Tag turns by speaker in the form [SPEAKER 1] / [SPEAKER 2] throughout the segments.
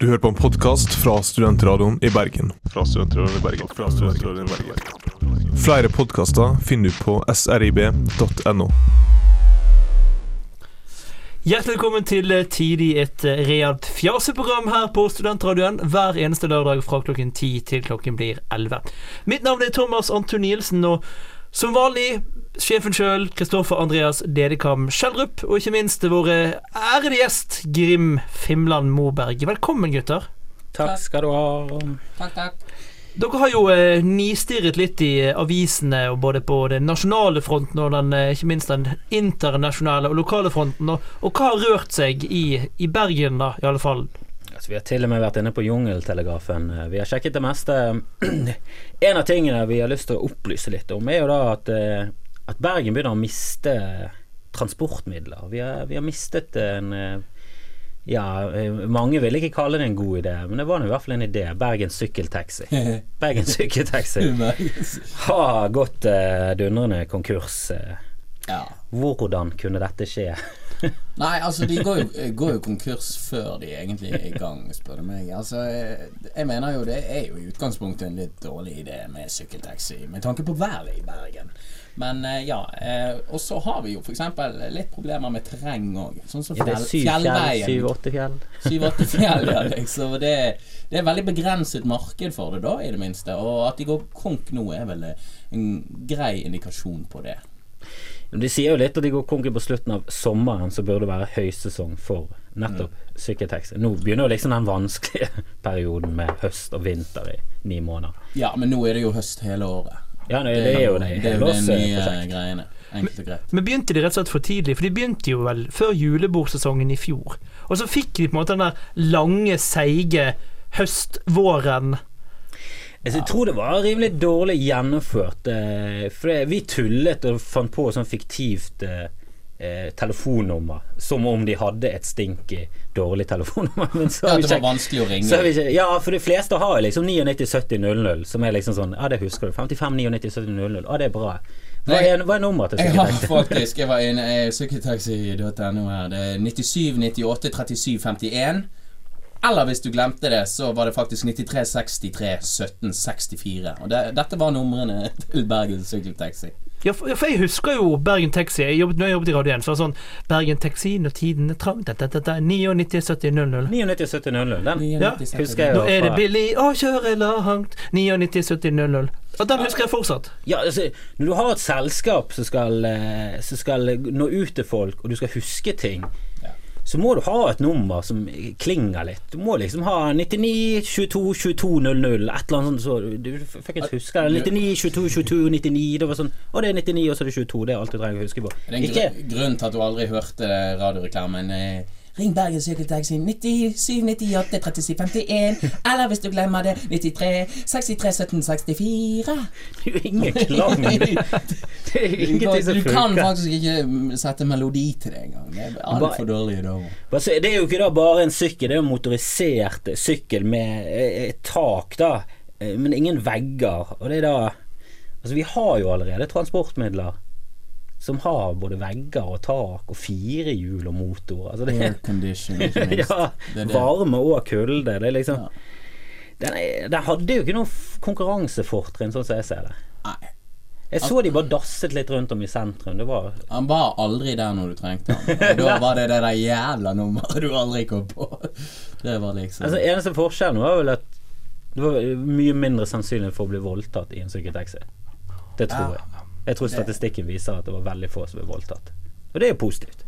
[SPEAKER 1] Du hører på en podkast fra Studentradioen i Bergen.
[SPEAKER 2] Fra Studentradioen i Bergen. Fra Studentradioen i Bergen.
[SPEAKER 1] Flere podkaster finner du på srib.no.
[SPEAKER 3] Hjertelig velkommen til eh, Tidlig, et eh, realt fjaseprogram her på Studentradioen hver eneste lørdag fra klokken 10 til klokken blir 11. Mitt navn er Thomas Anton Nielsen, og som vanlig sjefen sjøl, Kristoffer Andreas Dedekam Schjelderup, og ikke minst våre ærede gjest Grim Fimland Moberg. Velkommen, gutter.
[SPEAKER 4] Takk skal du ha.
[SPEAKER 5] Takk, takk.
[SPEAKER 3] Dere har jo eh, nistirret litt i eh, avisene, og både på den nasjonale fronten og den, eh, ikke minst den internasjonale og lokale fronten. Og, og hva har rørt seg i, i Bergen, da, i alle fall?
[SPEAKER 4] Altså, vi har til og med vært inne på Jungeltelegrafen. Vi har sjekket det meste. en av tingene vi har lyst til å opplyse litt om, er jo da at, eh, at Bergen begynner å miste transportmidler. Vi har, vi har mistet en eh, ja, eh, mange ville ikke kalle det en god idé, men det var i hvert fall en idé. Bergen sykkeltaxi. Bergen sykkeltaxi har gått uh, dundrende konkurs.
[SPEAKER 5] Ja.
[SPEAKER 4] Hvordan kunne dette skje?
[SPEAKER 5] Nei, altså de går jo, går jo konkurs før de egentlig er i gang, spør du meg. Altså, jeg mener jo det er jo i utgangspunktet en litt dårlig idé med sykkeltaxi, med tanke på været i Bergen. Men eh, ja. Eh, og så har vi jo f.eks. litt problemer med terreng òg. Sånn som fjell,
[SPEAKER 4] syv fjell?
[SPEAKER 5] fjellveien.
[SPEAKER 4] Syv-åtte fjell?
[SPEAKER 5] Syv-åtte fjell, ja, liksom. Det, det er veldig begrenset marked for det, da, i det minste. Og at de går konk nå, er vel en grei indikasjon på det.
[SPEAKER 4] De sier jo litt at de går konk på slutten av sommeren, så burde det være høysesong for nettopp Psyketex. Nå begynner jo liksom den vanskelige perioden med høst og vinter i ni måneder.
[SPEAKER 5] Ja, men nå er det jo høst hele året.
[SPEAKER 4] Ja, det, det er jo det
[SPEAKER 5] det, er jo de nye greiene. Enkelt og greit.
[SPEAKER 3] Men begynte de rett og slett for tidlig? For de begynte jo vel før julebordsesongen i fjor. Og så fikk de på en måte den der lange, seige høstvåren.
[SPEAKER 4] Altså, Jeg tror det var rimelig dårlig gjennomført. eh, For vi tullet og fant på sånn fiktivt eh, telefonnummer. Som om de hadde et stinky dårlig telefonnummer. Men så
[SPEAKER 5] Ja, det var vanskelig å ringe.
[SPEAKER 4] Ikke, ja, for de fleste har jo liksom 997000, som er liksom sånn Ja, det husker du. 55 99 70 00. Ja, det er bra. Hva er, hva er nummeret til
[SPEAKER 5] Jeg har faktisk Jeg var inne i sykkeltaxi.no her. Det er 97 98 37 51. Eller hvis du glemte det, så var det faktisk 93 63 17 64. Og det, dette var numrene til Bergen Sykkeltaxi.
[SPEAKER 3] Ja, for, jeg husker jo Bergen Taxi. Jeg jobbet, når jeg jobbet i Radio 1, så var det sånn Bergen Taxi når tiden er trang dette, dette, dette, 99 70 00.
[SPEAKER 4] 99 70 00. Den
[SPEAKER 3] Ja,
[SPEAKER 4] husker jeg
[SPEAKER 3] Nå er det billig å kjøre langt. 99 70 00. Og den husker jeg fortsatt.
[SPEAKER 4] Ja, altså, når du har et selskap som skal, eh, som skal nå ut til folk, og du skal huske ting. Så må du ha et nummer som klinger litt. Du må liksom ha 99 22 22 00, et eller annet sånt. Så du, fuckings husker det. 99 22 22 99. Det var sånn Å, det er 99, og så er det 22. Det er alt du trenger å huske på.
[SPEAKER 5] Det er en grunn til at du aldri hørte radioreklamen. Eh, Ring Bergen Sykkeltaxi 97 98 37 51. Eller hvis du glemmer det, 93 63 17 64.
[SPEAKER 4] Det er jo ingen klang. Det, er ingenting
[SPEAKER 5] kan,
[SPEAKER 4] funker.
[SPEAKER 5] du kan faktisk ikke mm, sette melodi til det engang. Det er altfor dårlig da.
[SPEAKER 4] Bare Det er jo ikke da bare en sykkel, det er jo en motorisert sykkel med eh, et tak, da. eh, Men ingen vegger. Og det er da Altså, vi har jo allerede transportmidler som har både vegger og tak og firehjul og motor. Altså det
[SPEAKER 5] Air condition, ikke minst.
[SPEAKER 4] Ja,
[SPEAKER 5] Det det.
[SPEAKER 4] varme og kulde. Det liksom
[SPEAKER 5] Ja.
[SPEAKER 4] den, den hadde jo ikke noe konkurransefortrinn, sånn som jeg ser det.
[SPEAKER 5] Nei.
[SPEAKER 4] Jeg så de bare dasset litt rundt om i sentrum. Det var
[SPEAKER 5] Han var aldri der når du trengte han. Og da var det det der jævla nummeret du aldri kom på. Det var liksom
[SPEAKER 4] Altså Eneste forskjellen var vel at det var mye mindre sannsynlig for å bli voldtatt i en sykkeltaxi. Det tror
[SPEAKER 5] Ja.
[SPEAKER 4] jeg. Jeg tror statistikken viser at det var veldig få som ble voldtatt. Og det er jo positivt.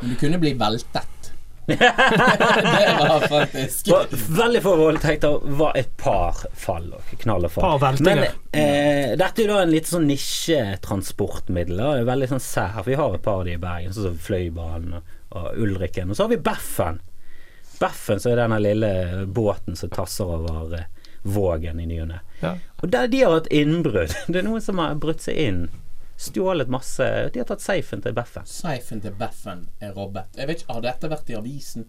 [SPEAKER 5] Men du kunne bli veltet. det var faktisk
[SPEAKER 4] veldig få voldtekter var et par fall. og Knall og fall.
[SPEAKER 3] Par.
[SPEAKER 4] Men eh, dette er jo da en litt sånn nisjetransportmiddel. Veldig sånn sær. Vi har et par av de i Bergen, sånn som Fløibanen og, og Ulriken. Og så har vi Beffen. Beffen så er denne lille båten som tasser over eh, Vågen i ny og ne.
[SPEAKER 3] Ja.
[SPEAKER 4] Og der de har hatt innbrudd. Det er noen som har brutt seg inn. Stjålet masse De har tatt safen til Beffen.
[SPEAKER 5] Safen til Beffen er robbet. Jeg vet ikke, Har dette vært i avisen?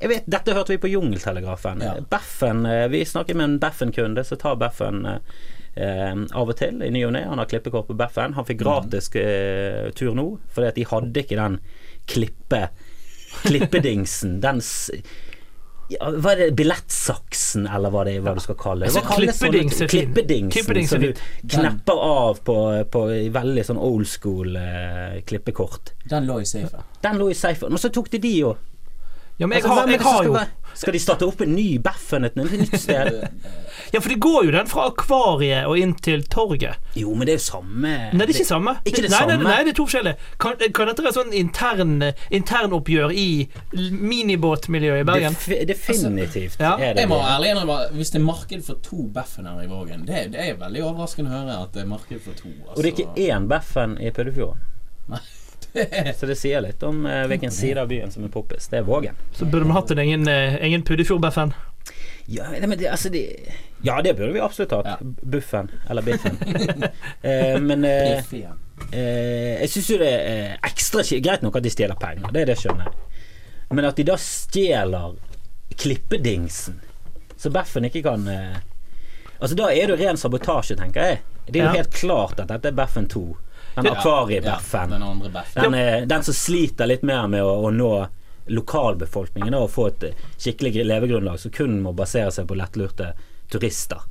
[SPEAKER 4] Jeg vet, Dette hørte vi på Jungeltelegrafen.
[SPEAKER 5] Ja.
[SPEAKER 4] Beffen, eh, Vi snakker med en Beffen-kunde som tar Beffen eh, av og til i ny og ne. Han har klippekort på Beffen. Han fikk gratis eh, tur nå, fordi at de hadde ikke den klippe Klippedingsen. Den s- ja, Hva er det? Billettsaksen, eller hva det er hva du skal kalle det? Hva kalles sånne-
[SPEAKER 3] klippedings er.
[SPEAKER 4] Klippedingsen,
[SPEAKER 3] Klippedings
[SPEAKER 4] som du knepper av på, på veldig sånn old school eh, klippekort.
[SPEAKER 5] Den lå i safen.
[SPEAKER 4] Den lå i safen. Men så tok de de jo.
[SPEAKER 3] Ja, men jeg
[SPEAKER 4] Altså,
[SPEAKER 3] har, jeg har jo
[SPEAKER 4] Skal de starte opp en ny baffen et nytt sted?
[SPEAKER 3] Ja, for det går jo den fra akvariet og inn til torget.
[SPEAKER 4] Jo, men det er jo samme
[SPEAKER 3] Nei, det er ikke samme.
[SPEAKER 4] Ikke det
[SPEAKER 3] nei, nei,
[SPEAKER 4] samme?
[SPEAKER 3] nei, det er to forskjellige. Kan, kan dette være sånn intern internoppgjør i minibåtmiljøet i Bergen?
[SPEAKER 4] Def, definitivt
[SPEAKER 3] Ja.
[SPEAKER 4] er det
[SPEAKER 5] Jeg må ærlig innrømme hvis det er marked for to Baffener i Vågen Det, det er veldig overraskende å høre at det er marked for to. Altså.
[SPEAKER 4] Og det er ikke én Baffen i Puddefjorden. Så det sier litt om eh, hvilken side av byen som er poppis. Det er Vågen.
[SPEAKER 3] Så burde vi hatt en egen, eh, egen Puddefjord-Beffen.
[SPEAKER 4] Ja, men det, altså det, ja, det burde vi absolutt hatt.
[SPEAKER 5] Ja.
[SPEAKER 4] Buffen. Eller Biffen. eh, men eh, eh, jeg syns jo det er ekstra. Greit nok at de stjeler penger, det er det skjønner jeg. Men at de da stjeler klippedingsen, så Beffen ikke kan eh, Altså Da er det jo ren sabotasje, tenker jeg. Det er jo
[SPEAKER 3] Ja.
[SPEAKER 4] helt klart at dette er Beffen 2. Den akvariebeffen.
[SPEAKER 5] Ja, den.
[SPEAKER 4] Den, er, den som sliter litt mer med å, å nå lokalbefolkningen da, og få et eh, skikkelig levegrunnlag som kun må basere seg på lettlurte turister.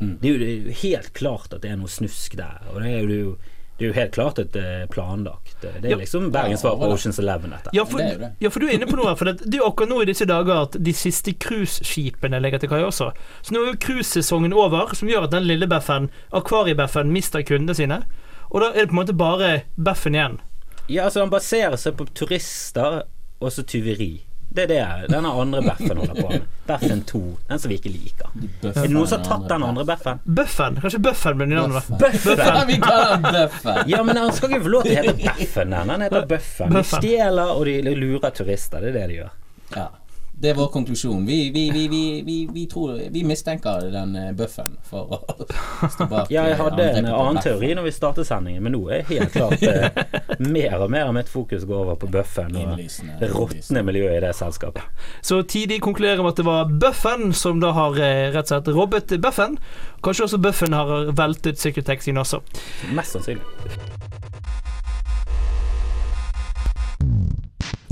[SPEAKER 5] Mm.
[SPEAKER 4] Det, er jo, det er jo helt klart at det er noe snusk der. Og det er jo, det er jo helt klart et eh, planlagt. Det er
[SPEAKER 3] Ja.
[SPEAKER 4] liksom Bergens svar på Oceans Eleven, dette.
[SPEAKER 3] Ja for,
[SPEAKER 5] det
[SPEAKER 3] ja, for du er inne på noe her. For det, det er jo akkurat nå i disse dager at de siste cruiseskipene legger til kai også. Så nå er jo cruisesesongen over, som gjør at den lille Beffen, akvariebeffen, mister kundene sine. Og da er det på en måte bare Beffen igjen.
[SPEAKER 4] Ja, altså Den baserer seg på turister og så tyveri. Det er det denne andre Beffen holder på med. Beffen 2. Den som vi ikke liker.
[SPEAKER 5] Bøffen
[SPEAKER 4] Er det noen som har tatt den andre Beffen?
[SPEAKER 3] Buffen. Kanskje Buffen blir navnet.
[SPEAKER 5] Bøffen. Vi kaller Bøffen.
[SPEAKER 4] Ja, men han skal ikke få lov til å hete Beffen. Den Han heter Bøffen. De stjeler og de lurer turister. Det er det de gjør.
[SPEAKER 5] Ja. Det er vår konklusjon. Vi, vi, vi, vi, vi, vi, tror, vi mistenker den eh, Bøffen for å stå bak
[SPEAKER 4] Ja, jeg
[SPEAKER 5] eh,
[SPEAKER 4] hadde en annen teori når vi startet sendingen, men nå er helt klart eh, mer og mer av mitt fokus går over på Bøffen og det råtne miljøet i det selskapet.
[SPEAKER 3] Så tidlig konkluderer med at det var Buffen som da har eh, rett og slett robbet Buffen. Kanskje også Buffen har veltet sykkeltaxien også.
[SPEAKER 4] Mest sannsynlig.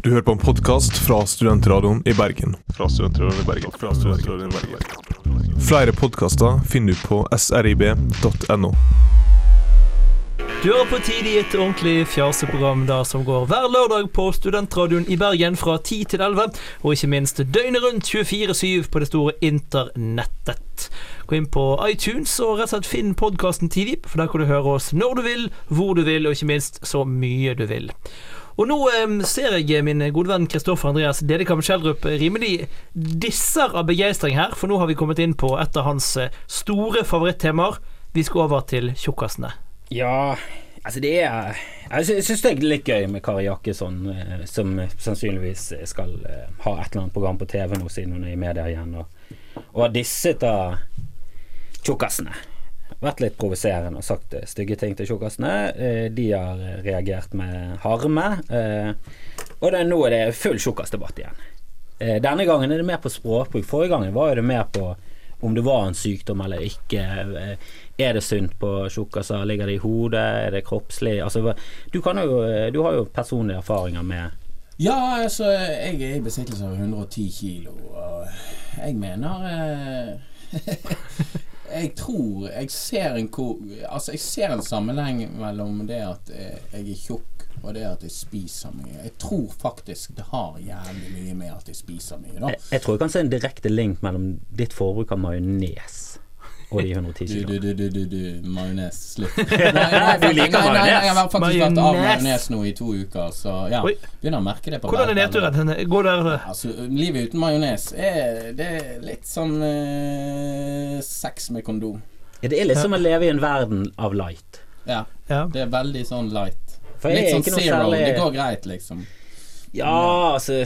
[SPEAKER 1] Du hører på en podkast fra Studentradioen i Bergen.
[SPEAKER 2] Fra Studentradioen i Bergen. Fra Studentradioen i Bergen.
[SPEAKER 1] Flere podkaster finner du på srib.no.
[SPEAKER 3] Du hører på Tidlig et ordentlig fjaseprogram da som går hver lørdag på Studentradioen i Bergen fra 10 til 11, og ikke minst døgnet rundt 24-7 på det store internettet. Gå inn på iTunes og rett og slett finn podkasten Tidlig, for der kan du høre oss når du vil, hvor du vil, og ikke minst så mye du vil. Og nå eh, ser jeg min gode venn Kristoffer Andreas Dedekam Schjelderup rimelig disser av begeistring her, for nå har vi kommet inn på et av hans eh, store favorittemaer. Vi skal over til tjukkasene.
[SPEAKER 4] Ja, altså det er Jeg syns det er litt gøy med Kari Jakkesson, eh, som sannsynligvis skal eh, ha et eller annet program på TV nå siden hun er i media igjen, og, og har disset av tjukkasene. Vært litt provoserende og sagt eh, stygge ting til tjukkasene. Eh, De har eh, reagert med harme. Og det, er det full tjukkasdebatt igjen. Denne gangen er det mer på språkbruk. Forrige gangen var det mer på om det var en sykdom eller ikke. Er det sunt på tjukkaser? Ligger det i hodet? Er det kroppslig? Altså, du, jo, du har jo personlige erfaringer med
[SPEAKER 5] Ja, altså, jeg er i besittelse av 110 kilo, og jeg mener eh, Jeg tror Jeg ser en. Altså, jeg ser en sammenheng mellom det at eh, jeg er tjukk og det at jeg spiser mye. Jeg tror faktisk det har jævlig mye med at jeg spiser mye, da.
[SPEAKER 4] jeg, jeg tror jeg kan se en direkte link mellom ditt forbruk av majones og de 110
[SPEAKER 5] Du, du, du, du, du, du majones. Slutt. Nei, nei, faktisk,
[SPEAKER 4] liker
[SPEAKER 5] nei, jeg har faktisk vært av
[SPEAKER 3] Majones.
[SPEAKER 5] majones nå i to uker, så ja. Begynner å merke det på
[SPEAKER 3] Hvordan er nedturen? Går det
[SPEAKER 5] Altså, livet uten majones er, det er litt sånn eh, sex med kondom.
[SPEAKER 4] Ja, det er litt som å leve i en verden av light.
[SPEAKER 5] Ja,
[SPEAKER 3] Ja.
[SPEAKER 5] det er veldig sånn light.
[SPEAKER 4] For jeg
[SPEAKER 5] Litt sånn zero.
[SPEAKER 4] særlig
[SPEAKER 5] Det går greit, liksom.
[SPEAKER 4] Ja, altså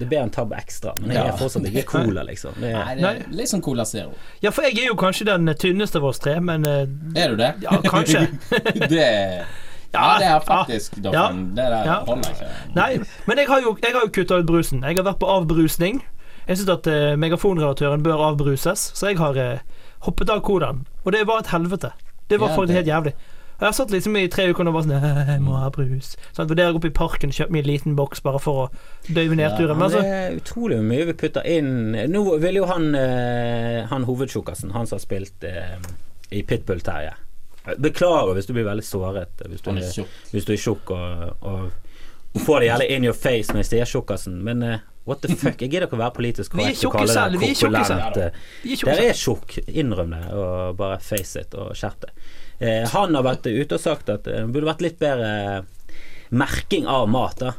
[SPEAKER 4] Det ber en tab ekstra, men jeg
[SPEAKER 5] Ja.
[SPEAKER 4] er fortsatt ikke cola, liksom. Det
[SPEAKER 5] Nei,
[SPEAKER 4] er,
[SPEAKER 5] det er litt sånn Cola Zero.
[SPEAKER 3] ja, for jeg er jo kanskje den tynneste av oss tre, men eh,
[SPEAKER 5] Er du det?
[SPEAKER 3] Ja, kanskje.
[SPEAKER 5] det Ja, det er faktisk
[SPEAKER 3] Ja.
[SPEAKER 5] Doffen. Det der
[SPEAKER 3] Ja.
[SPEAKER 5] holder ikke.
[SPEAKER 3] Nei, men jeg har jo, jeg har jo kutta ut brusen. Jeg har vært på avbrusning. Jeg syns at uh, megafonredaktøren bør avbruses, så jeg har eh, hoppet av kodene Og det var et helvete. Det var
[SPEAKER 5] Ja,
[SPEAKER 3] faktisk
[SPEAKER 5] det-
[SPEAKER 3] helt jævlig. Og jeg har satt liksom i tre uker og bare sånn «Øh, Jeg må ha brus. Sånn, Vurderer å gå opp i parken og kjøpe meg en liten boks bare for å døyve nedturen. Men
[SPEAKER 4] Men det
[SPEAKER 3] altså,
[SPEAKER 4] er utrolig hvor mye vi putter inn Nå vil jo han, eh, han hovedtjukkasen, han som har spilt eh, i Pitbull-Terje Beklager hvis du blir veldig såret hvis du,
[SPEAKER 5] er
[SPEAKER 4] hvis du er tjukk og, og får det gjerne in your face når jeg sier tjukkasen, men eh, what the fuck? Jeg gidder ikke å være politisk korrekt og kalle det korpulent. eh,
[SPEAKER 3] er tjukke
[SPEAKER 4] Dere er tjukk, innrøm det, og bare face it og skjerp det. Eh, han har vært ute og sagt at det burde vært litt bedre merking av mat, da.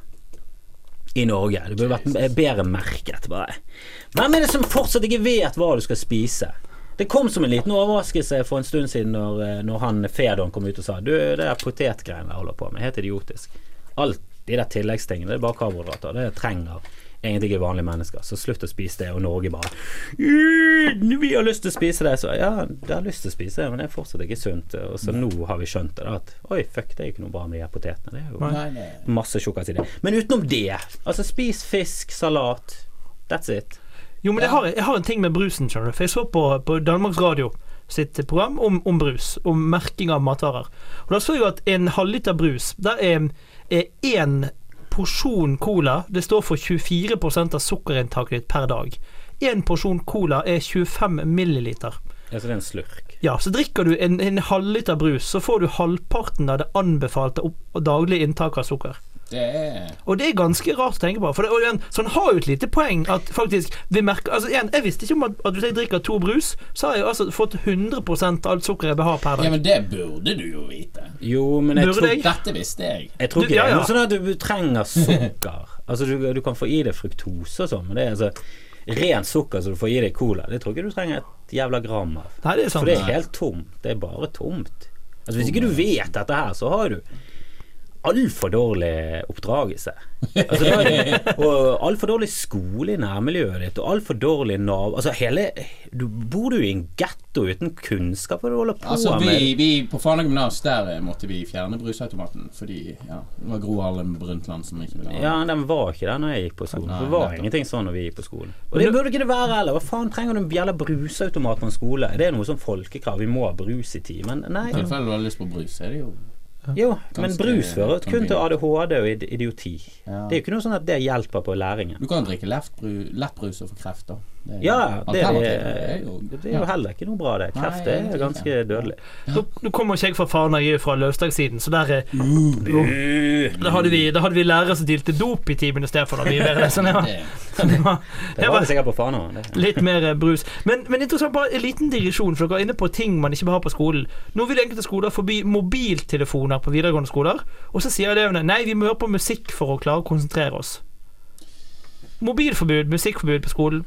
[SPEAKER 4] I Norge. Det burde vært eh, bedre merket, bare. Hvem er det som fortsatt ikke vet hva du skal spise? Det kom som en liten overraskelse for en stund siden når, eh, når han Fedon kom ut og sa Du, det der potetgreiene jeg holder på med, helt idiotisk. Alt de der tilleggstingene, det er bare karbohydrater. Det trenger egentlig ikke vanlige mennesker. Så slutt å spise det, og Norge bare «Øh, Vi har lyst til å spise det. Så ja, det har lyst til å spise det, men det er fortsatt ikke sunt. Og så nå har vi skjønt det, at oi, fuck, det er ikke noe bra med de her potetene. Det er jo
[SPEAKER 5] Nei,
[SPEAKER 4] masse tjukkas i det. Men utenom det, altså spis fisk, salat. That's it.
[SPEAKER 3] Jo, men jeg har, jeg har en ting med brusen, skjønner du. For jeg så på, på Danmarks Radio sitt program om, om brus, om merking av matvarer. Og da så jeg at en halvliter brus, der er er én porsjon cola Det står for 24% av sukkerinntaket ditt per dag. Én porsjon cola er 25 milliliter.
[SPEAKER 4] Ja, Så det er en slurk.
[SPEAKER 3] Ja, så drikker du en, en halvliter brus, så får du halvparten av det anbefalte daglige inntaket av sukker.
[SPEAKER 5] Det er
[SPEAKER 3] Og det er ganske rart å tenke på. For det, og igjen, så han har jo et lite poeng at faktisk vi merker Altså igjen, Jeg visste ikke om at, at hvis jeg drikker to brus, så har jeg altså fått 100 av alt sukkeret jeg bør ha per dag.
[SPEAKER 5] Ja, men det burde du jo vite.
[SPEAKER 4] Jo, men jeg
[SPEAKER 3] Burde
[SPEAKER 4] tror,
[SPEAKER 3] jeg?
[SPEAKER 5] Dette visste jeg.
[SPEAKER 4] jeg tror
[SPEAKER 3] Du-
[SPEAKER 4] ikke
[SPEAKER 3] ja,
[SPEAKER 4] det er sånn at du trenger sukker. altså du, du kan få i deg fruktose og sånn, men det er altså rent sukker som du får i deg cola. Det tror jeg ikke du trenger et jævla gram av.
[SPEAKER 3] Nei, det er sant.
[SPEAKER 4] For det er helt tomt. Det er bare tomt. Altså Hvis ikke du vet dette her, så har du altfor dårlig oppdragelse. Altså, det- og altfor dårlig skole i nærmiljøet ditt, og altfor dårlig Nav Altså hele Du bor jo i en getto uten kunnskap hva du holder på
[SPEAKER 5] Altså,
[SPEAKER 4] med.
[SPEAKER 5] vi, vi på Fana gymnas, der eh, måtte vi fjerne brusautomaten fordi ja, det var Gro Harlem Brundtland som ikke ville ha
[SPEAKER 4] Ja, den var ikke der når jeg gikk på skolen.
[SPEAKER 5] Nei,
[SPEAKER 4] Det var
[SPEAKER 5] nettopp.
[SPEAKER 4] ingenting sånn når vi gikk på skolen. Og det burde ikke det være heller. Hva faen trenger du en jævla brusautomat på en skole? Det er noe sånn folkekrav. Vi må ha brus i timen. Nei.
[SPEAKER 5] I tilfelle du har lyst på brus, er det jo
[SPEAKER 4] Jo, men brus fører kun til ADHD og idioti.
[SPEAKER 5] Ja.
[SPEAKER 4] Det er jo ikke noe sånn at det hjelper på læringen.
[SPEAKER 5] Du kan drikke lettbru- lettbrus og få kreft, da. Det er-
[SPEAKER 4] Ja, det er,
[SPEAKER 5] er jo
[SPEAKER 4] det er jo heller ikke noe bra, det. Kreft
[SPEAKER 5] Nei,
[SPEAKER 4] er ganske dødelig.
[SPEAKER 3] Nå, nå kommer ikke jeg fra Fana, jeg er fra Løvstadssiden, så der er Da hadde vi, da hadde vi lærere som dealte dop i timen istedenfor stedet vi var,
[SPEAKER 5] Det-
[SPEAKER 3] var,
[SPEAKER 4] Det var sikkert på Fana.
[SPEAKER 3] litt mer eh, brus. Men, men interessant, bare en liten digresjon, for dere er inne på ting man ikke vil ha på skolen. Nå vil enkelte skoler forby mobiltelefoner på videregående skoler, og så sier elevene nei, vi må høre på musikk for å klare å konsentrere oss. Mobilforbud, musikkforbud på skolen.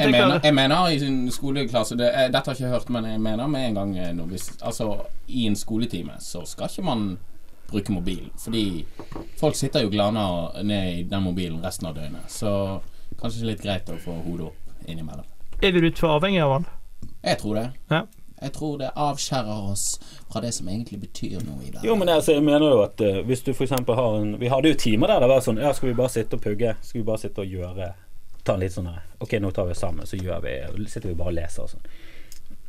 [SPEAKER 5] Jeg mener, jeg mener i sin skoleklasse det, jeg, Dette har jeg ikke hørt, men jeg mener med en gang eh, når vi, Altså, i en skoletime så skal ikke man bruke mobil. Fordi folk sitter jo glana ned i den mobilen resten av døgnet. Så kanskje litt greit å få hodet opp innimellom.
[SPEAKER 3] Er vi litt for avhengig av han?
[SPEAKER 5] Jeg tror det.
[SPEAKER 3] Ja.
[SPEAKER 5] Jeg tror det avskjærer oss fra det som egentlig betyr noe i dag.
[SPEAKER 4] Jo, men altså, jeg mener jo at uh, hvis du eksempel har en Vi hadde jo timer der det var sånn Ja, skal vi bare sitte og pugge? Skal vi bare sitte og gjøre Ta en litt sånn Ok, nå tar vi oss sammen, så gjør vi sitter vi bare og leser og sånn.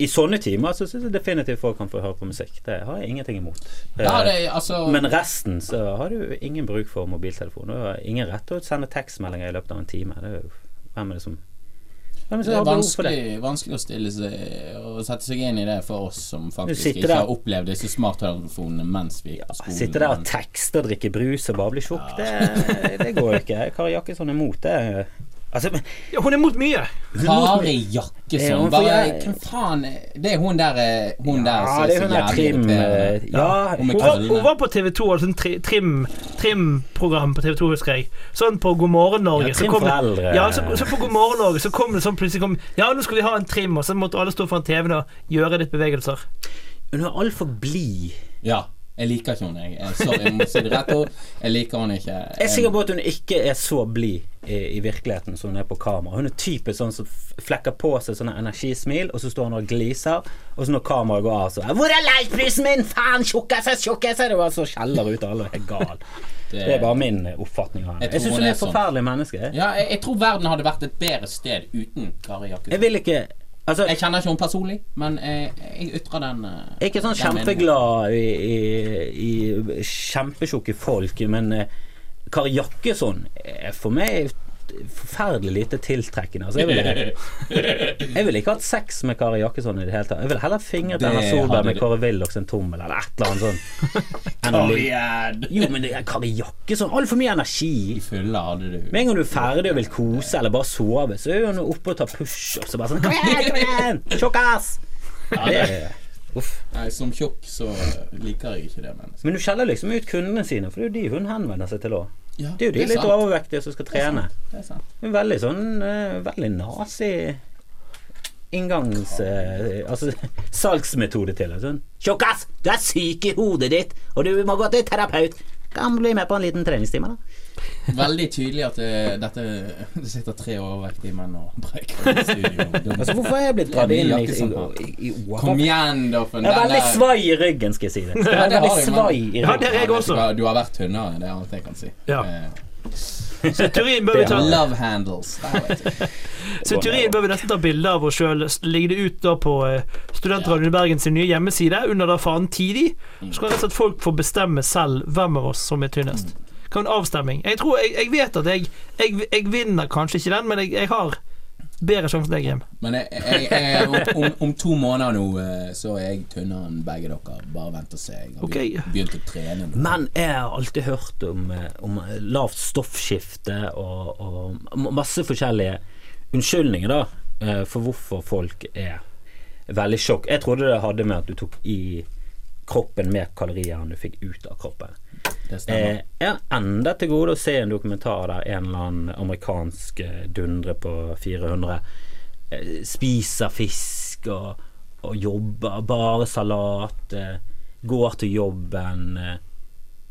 [SPEAKER 4] I sånne timer så syns jeg definitivt folk kan få høre på musikk. Det har jeg ingenting imot.
[SPEAKER 5] Ja,
[SPEAKER 4] Eh,
[SPEAKER 5] det, altså,
[SPEAKER 4] Men resten så har du ingen bruk for mobiltelefon. Du har ingen rett til å sende tekstmeldinger i løpet av en time. Det er jo, hvem er det som det
[SPEAKER 5] er vanskelig, vanskelig å seg og sette seg inn i det for oss som faktisk ikke
[SPEAKER 4] der-
[SPEAKER 5] har opplevd disse smarttelefonene mens vi gikk på skolen.
[SPEAKER 4] Sitte der og tekste og drikke brus og bare bli tjukk, det, det går jo ikke. Kari Jakkesson er imot det. Altså, men
[SPEAKER 3] Ja, hun er mot mye.
[SPEAKER 5] Kari
[SPEAKER 4] Ja,
[SPEAKER 5] Jakkesson. Bare Hvem faen Det er hun der Hun Hun der
[SPEAKER 4] Ja,
[SPEAKER 5] som
[SPEAKER 4] det er
[SPEAKER 5] så
[SPEAKER 4] hun
[SPEAKER 5] jævlig
[SPEAKER 4] Trim,
[SPEAKER 5] irriterende.
[SPEAKER 4] eh, ja,
[SPEAKER 5] Hun
[SPEAKER 3] Hun var, hun var på TV 2, altså sånn tri, trim Trim-program på TV 2, husker jeg. Sånn på God morgen Norge.
[SPEAKER 4] Ja,
[SPEAKER 3] så
[SPEAKER 4] Trim
[SPEAKER 3] kom
[SPEAKER 4] for eldre.
[SPEAKER 3] Ja, så, så på God morgen Norge så kom det sånn plutselig kom, Ja, nå skal vi ha en trim, og så måtte alle stå foran TV-en og gjøre litt bevegelser.
[SPEAKER 4] hun er altfor blid.
[SPEAKER 5] Ja. Jeg liker ikke henne. Jeg, sorry, jeg må si det rett ut. Jeg liker henne ikke.
[SPEAKER 4] Jeg er sikker på at hun ikke er så blid i, i virkeligheten som hun er på kamera. Hun er typisk sånn som flekker på seg sånne energismil, og så står hun og gliser, og så når kameraet går av, så 'Hvor er leitprisen min? Faen, tjukkese, tjukkese!' Det var så skjeller ut, og alle er gal. Det er bare min oppfatning av henne.
[SPEAKER 5] Jeg
[SPEAKER 4] Jeg syns
[SPEAKER 5] hun
[SPEAKER 4] er et forferdelig
[SPEAKER 5] sånn.
[SPEAKER 4] forferdelig menneske.
[SPEAKER 5] Ja, jeg, jeg tror verden hadde vært et bedre sted uten Kari
[SPEAKER 4] Jeg
[SPEAKER 5] Jakkesson.
[SPEAKER 4] vil ikke Altså,
[SPEAKER 5] Jeg kjenner ikke henne personlig, men jeg, jeg ytrer den eh,
[SPEAKER 4] Jeg er ikke sånn kjempeglad i, i, i kjempetjukke folk, men eh, Kari Jakkesson er for meg forferdelig lite tiltrekkende. Altså, jeg ville jeg ville ikke hatt sex med Kari Jakkesson i det hele tatt. Jeg ville heller fingret Erna Solberg med Kåre Willochs en tommel, eller et eller annet sånt. Jo, men det er Kari Jakkesson, altfor mye energi.
[SPEAKER 5] Fylla hadde du
[SPEAKER 4] Med en gang du er ferdig og vil kose eller bare sove, så er hun oppe og tar pushups og bare sånn Kom igjen, kom igjen! Tjukkas! Det er- Uff.
[SPEAKER 5] Nei, som tjukk så liker jeg ikke det mennesket.
[SPEAKER 4] Men du skjeller liksom ut kundene sine, for det er jo de hun henvender seg til òg.
[SPEAKER 5] Ja,
[SPEAKER 4] Det er jo de litt
[SPEAKER 5] sant.
[SPEAKER 4] overvektige som skal trene.
[SPEAKER 5] Det er sant.
[SPEAKER 4] Det er Veldig sånn uh, Veldig nazi inngangs... Uh, altså salgsmetode til det. Sånn Tjukkas! Du er syk i hodet ditt, og du må gå til terapeut. Kan bli med på en liten treningstime, da.
[SPEAKER 5] Veldig tydelig at det, dette Det sitter tre overvektige menn og breker i studio.
[SPEAKER 4] Altså, hvorfor er jeg blitt dratt inn i, i, i, i
[SPEAKER 5] Kom igjen, Doffen.
[SPEAKER 4] Jeg er veldig svai i ryggen, skal jeg si det. Jeg
[SPEAKER 5] Ja, det har jeg, men-
[SPEAKER 4] i
[SPEAKER 3] Ja, det er jeg også.
[SPEAKER 5] Du har vært tynnere, det er alt jeg kan si.
[SPEAKER 3] Ja.
[SPEAKER 5] Eh,
[SPEAKER 3] Så teorien bør vi ta
[SPEAKER 5] Love handles.
[SPEAKER 3] Så teorien bør vi nesten ta bilde av oss sjøl. Legge det ut da på eh, Studentradioen i Bergen sin nye hjemmeside under da faen Tidig. Så kan rett og slett folk få bestemme selv hvem av oss som er tynnest. Kan en avstemming. Jeg tror, jeg, jeg vet at jeg, jeg, jeg vinner kanskje ikke den, men jeg, jeg har bedre sjanse enn deg, Grim.
[SPEAKER 5] Men jeg, jeg, jeg, om, om, om to måneder nå eh, så er jeg tynnere enn begge dere. Bare vent og se. Jeg har
[SPEAKER 3] okay.
[SPEAKER 5] begynt, å trene nå.
[SPEAKER 4] Men jeg har alltid hørt om, eh, om lavt stoffskifte og, og masse forskjellige unnskyldninger da eh, for hvorfor folk er veldig sjokk. Jeg trodde det hadde med at du tok i kroppen mer kalorier enn du fikk ut av kroppen. Eh, jeg har enda til gode å se en dokumentar der en eller annen amerikansk eh, dundre på 400 eh, spiser fisk og, og jobber, bare salat, eh, går til jobben, eh,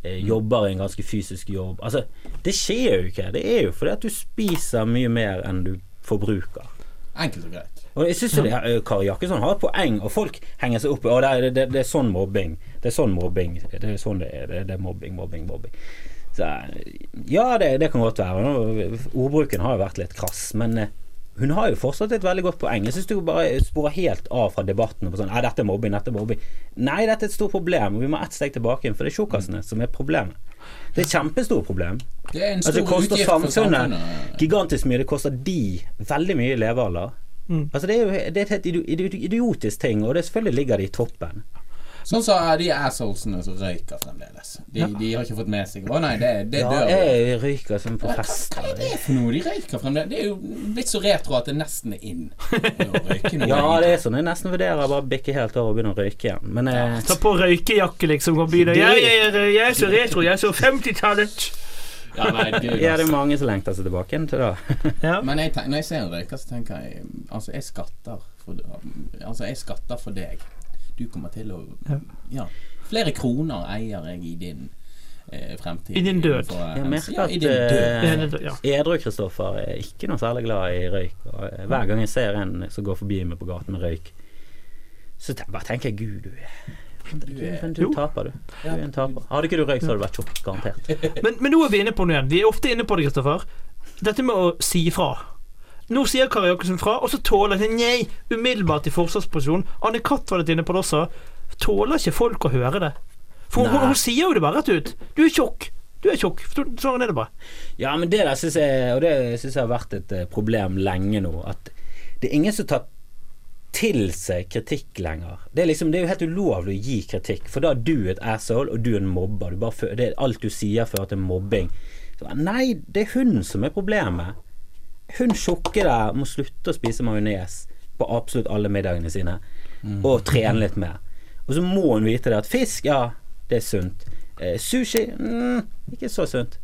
[SPEAKER 4] eh, jobber i en ganske fysisk jobb. Altså, det skjer jo ikke. Det er jo fordi at du spiser mye mer enn du forbruker.
[SPEAKER 5] Enkelt og greit.
[SPEAKER 4] Og jeg synes jo eh, Kari Jakkesson har et poeng, og folk henger seg opp i det, det, det, det er sånn mobbing. Det er sånn mobbing. Det er sånn det er. Det, er mobbing, mobbing, mobbing. Så, eh, ja, det, kan godt være. Ordbruken har jo vært litt krass, men eh, hun har jo fortsatt et veldig godt poeng. Jeg syns du bare sporer helt av fra debatten. På sånn, «Nei, dette er mobbing, dette er mobbing. Nei, dette er et stort problem. Vi må ett steg tilbake igjen, for det er tjukkasene som er problemet. Det er et kjempestort problem.
[SPEAKER 5] Det er en
[SPEAKER 4] Altså,
[SPEAKER 5] stor
[SPEAKER 4] det koster samfunnet
[SPEAKER 5] samfunnet.
[SPEAKER 4] gigantisk mye. Det koster de veldig mye i levealder.
[SPEAKER 3] Mm.
[SPEAKER 4] Altså det er jo det er et helt idio- idio- idiotisk ting, og det selvfølgelig ligger det i toppen.
[SPEAKER 5] Sånn som de assholesene som røyker fremdeles. De, de har ikke fått med seg Å nei, det, det
[SPEAKER 4] Ja, jeg røyker som på fest.
[SPEAKER 5] hva er det for noe? De røyker fremdeles. Det er jo blitt så retro at det nesten er in å røyke noe.
[SPEAKER 4] Ja, det er sånn. Jeg nesten vurderer bare bikke helt over og begynne å røyke igjen. Men eh,
[SPEAKER 3] Ta på røykejakke, liksom, og begynne jeg, jeg, jeg er så retro, jeg er så 50-tallet.
[SPEAKER 5] Ja, nei, gud,
[SPEAKER 4] ja, det er
[SPEAKER 5] altså.
[SPEAKER 4] mange som lengter seg tilbake igjen til det.
[SPEAKER 3] Ja.
[SPEAKER 5] Men jeg, når jeg ser en røyker, så tenker jeg Altså, jeg skatter for Altså, jeg skatter for deg. Du kommer til å
[SPEAKER 3] Ja.
[SPEAKER 5] Ja. Flere kroner eier jeg i din eh, fremtid.
[SPEAKER 3] I din død.
[SPEAKER 4] Jeg merker at
[SPEAKER 5] i din.
[SPEAKER 3] Ja.
[SPEAKER 4] eh, Edru-Kristoffer er ikke noe særlig glad i røyk. Og eh, hver gang jeg ser en som går forbi meg på gaten med røyk, så bare tenker jeg Gud, du er du,
[SPEAKER 5] er-
[SPEAKER 4] du taper, du. Du er en taper. Hadde ikke du røykt, så hadde du vært tjukk, garantert.
[SPEAKER 3] Men, men nå er vi inne på noe igjen. Vi er ofte inne på det, Kristoffer. Dette med å si ifra. Nå sier Kari Jakkesson fra, og så tåler jeg nei, umiddelbart i forsvarsposisjon. Anne Katt var litt inne på det også. Tåler ikke folk å høre det? For hun, hun sier jo det bare rett ut. Du er tjukk. Du er tjukk. Sånn er det bare.
[SPEAKER 4] Ja, men det der syns jeg Og det synes jeg har vært et eh, problem lenge nå. At det er ingen som tar til seg kritikk lenger. Det er liksom Det er jo helt ulovlig å gi kritikk, for da er du et asshole, og du er en mobber. Det er alt du sier fører til mobbing. Så, nei, det er hun som er problemet. Hun tjukke der må slutte å spise majones på absolutt alle middagene sine, og trene litt mer. Og så må hun vite det at fisk, ja, det er sunt. Eh, sushi, mm, ikke så sunt.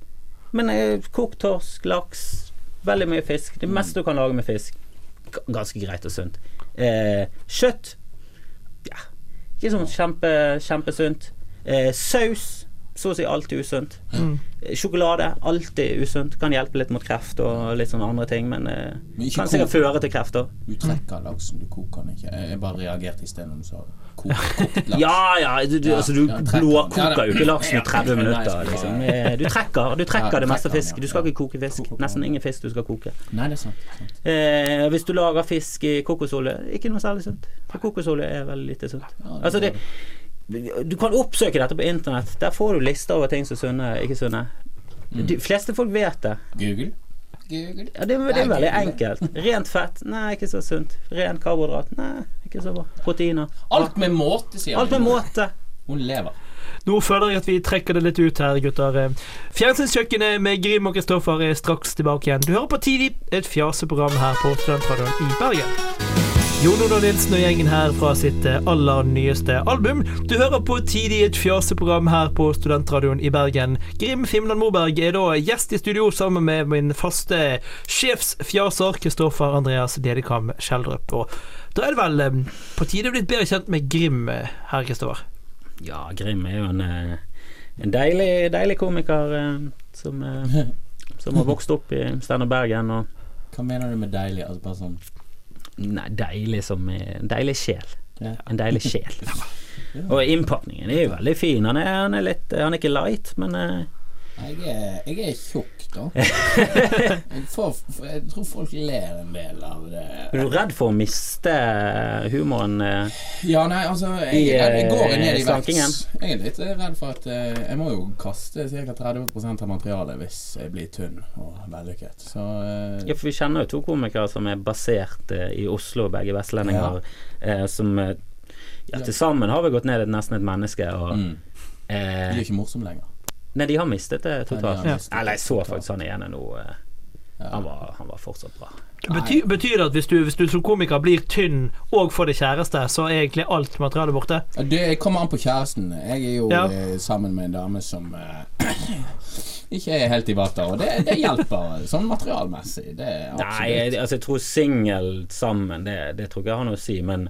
[SPEAKER 4] Men eh, kokt torsk, laks, veldig mye fisk. Det meste du kan lage med fisk. Ganske greit og sunt. Eh, kjøtt, ja, ikke sånn kjempe, kjempesunt. Eh, saus, så å si alt er usunt.
[SPEAKER 3] Mm.
[SPEAKER 4] Sjokolade, alltid usunt. Kan hjelpe litt mot kreft og litt sånne andre ting, men eh,
[SPEAKER 5] Men
[SPEAKER 4] kan sikkert føre til kreft òg.
[SPEAKER 5] Du trekker laksen, du koker den ikke. Jeg bare reagerte i sted når du sa kok, kokt laks.
[SPEAKER 4] Ja ja, du, du,
[SPEAKER 5] Ja,
[SPEAKER 4] altså, du
[SPEAKER 5] ja,
[SPEAKER 4] blåkoker jo ikke laksen i 30 minutter. Liksom. Eh, Du trekker, du trekker
[SPEAKER 5] Ja,
[SPEAKER 4] det meste fisk. Du skal ikke koke fisk. Nesten ingen fisk du skal koke.
[SPEAKER 5] Nei, det er sant. sant.
[SPEAKER 4] Eh, hvis du lager fisk i kokosolje, ikke noe særlig sunt. For kokosolje er veldig lite sunt. Altså det Du kan oppsøke dette på internett. Der får du lister over ting som er sunne, ikke sunne.
[SPEAKER 5] Mm.
[SPEAKER 4] De fleste folk vet det.
[SPEAKER 5] Google? Google?
[SPEAKER 4] Ja, det, det er veldig enkelt. Rent fett? Nei, ikke så sunt. Ren karbohydrat? Nei, ikke så bra. Proteiner?
[SPEAKER 5] Alt med måte, sier
[SPEAKER 4] Alt med
[SPEAKER 5] hun.
[SPEAKER 4] måte.
[SPEAKER 5] Hun lever.
[SPEAKER 3] Nå føler jeg at vi trekker det litt ut her, gutter. Fjernsynskjøkkenet med Grim og Kristoffer er straks tilbake igjen. Du hører på Tidlig, et fjaseprogram her på Studentradioen i Bergen. Jon Oda Nilsen og gjengen her fra sitt eh, aller nyeste album. Du hører på Tidlig, et fjaseprogram her på Studentradioen i Bergen. Grim Fimland Moberg er da gjest i studio sammen med min faste sjefsfjaser Kristoffer Andreas Dedekam Skjeldrup. Og da er det vel eh, på tide å bli bedre kjent med Grim, her, Kristoffer.
[SPEAKER 4] Ja, Grim er jo en, eh, en deilig, deilig komiker eh, som, eh, som har vokst opp i Steinar Bergen. Og
[SPEAKER 5] Hva mener du med deilig? Altså bare sånn
[SPEAKER 4] Nei, deilig som En deilig sjel.
[SPEAKER 5] Ja.
[SPEAKER 4] En deilig sjel. Og innpakningen er jo veldig fin. Han er, han er litt Han er ikke light, men eh,
[SPEAKER 5] Jeg er, jeg er tjukk, da. Jeg, får, jeg tror folk ler en del av det.
[SPEAKER 4] er du redd for å miste humoren? eh?
[SPEAKER 5] Ja, nei, altså Jeg, jeg, går
[SPEAKER 4] eh,
[SPEAKER 5] ned i
[SPEAKER 4] slankingen?
[SPEAKER 5] vekt. Jeg er litt redd for at eh, jeg må jo kaste ca. 30% av materialet hvis jeg blir tynn og vellykket. Så eh,
[SPEAKER 4] Ja, for vi kjenner jo to komikere som er basert eh, i Oslo, begge vestlendinger, ja. som eh, ja, til sammen har vi gått ned nesten et menneske, og
[SPEAKER 5] mm,
[SPEAKER 4] eh,
[SPEAKER 5] er ikke morsomt lenger.
[SPEAKER 4] Nei, de har mistet det
[SPEAKER 5] Nei, de
[SPEAKER 4] totalt.
[SPEAKER 5] Ja, mistet det
[SPEAKER 4] Eller jeg så faktisk han igjen nå. eh, han, var, han var fortsatt bra.
[SPEAKER 3] Betyr, betyr det at hvis du, hvis du som komiker blir tynn og får deg kjæreste, så er egentlig alt materialet borte?
[SPEAKER 5] Det kommer an på kjæresten. Jeg er jo
[SPEAKER 3] Ja.
[SPEAKER 5] eh, sammen med en dame som eh, ikke er helt i vater, og det, det hjelper sånn materialmessig. Det er
[SPEAKER 4] Nei, jeg, altså jeg tror singel sammen, det, det tror ikke jeg har noe å si, men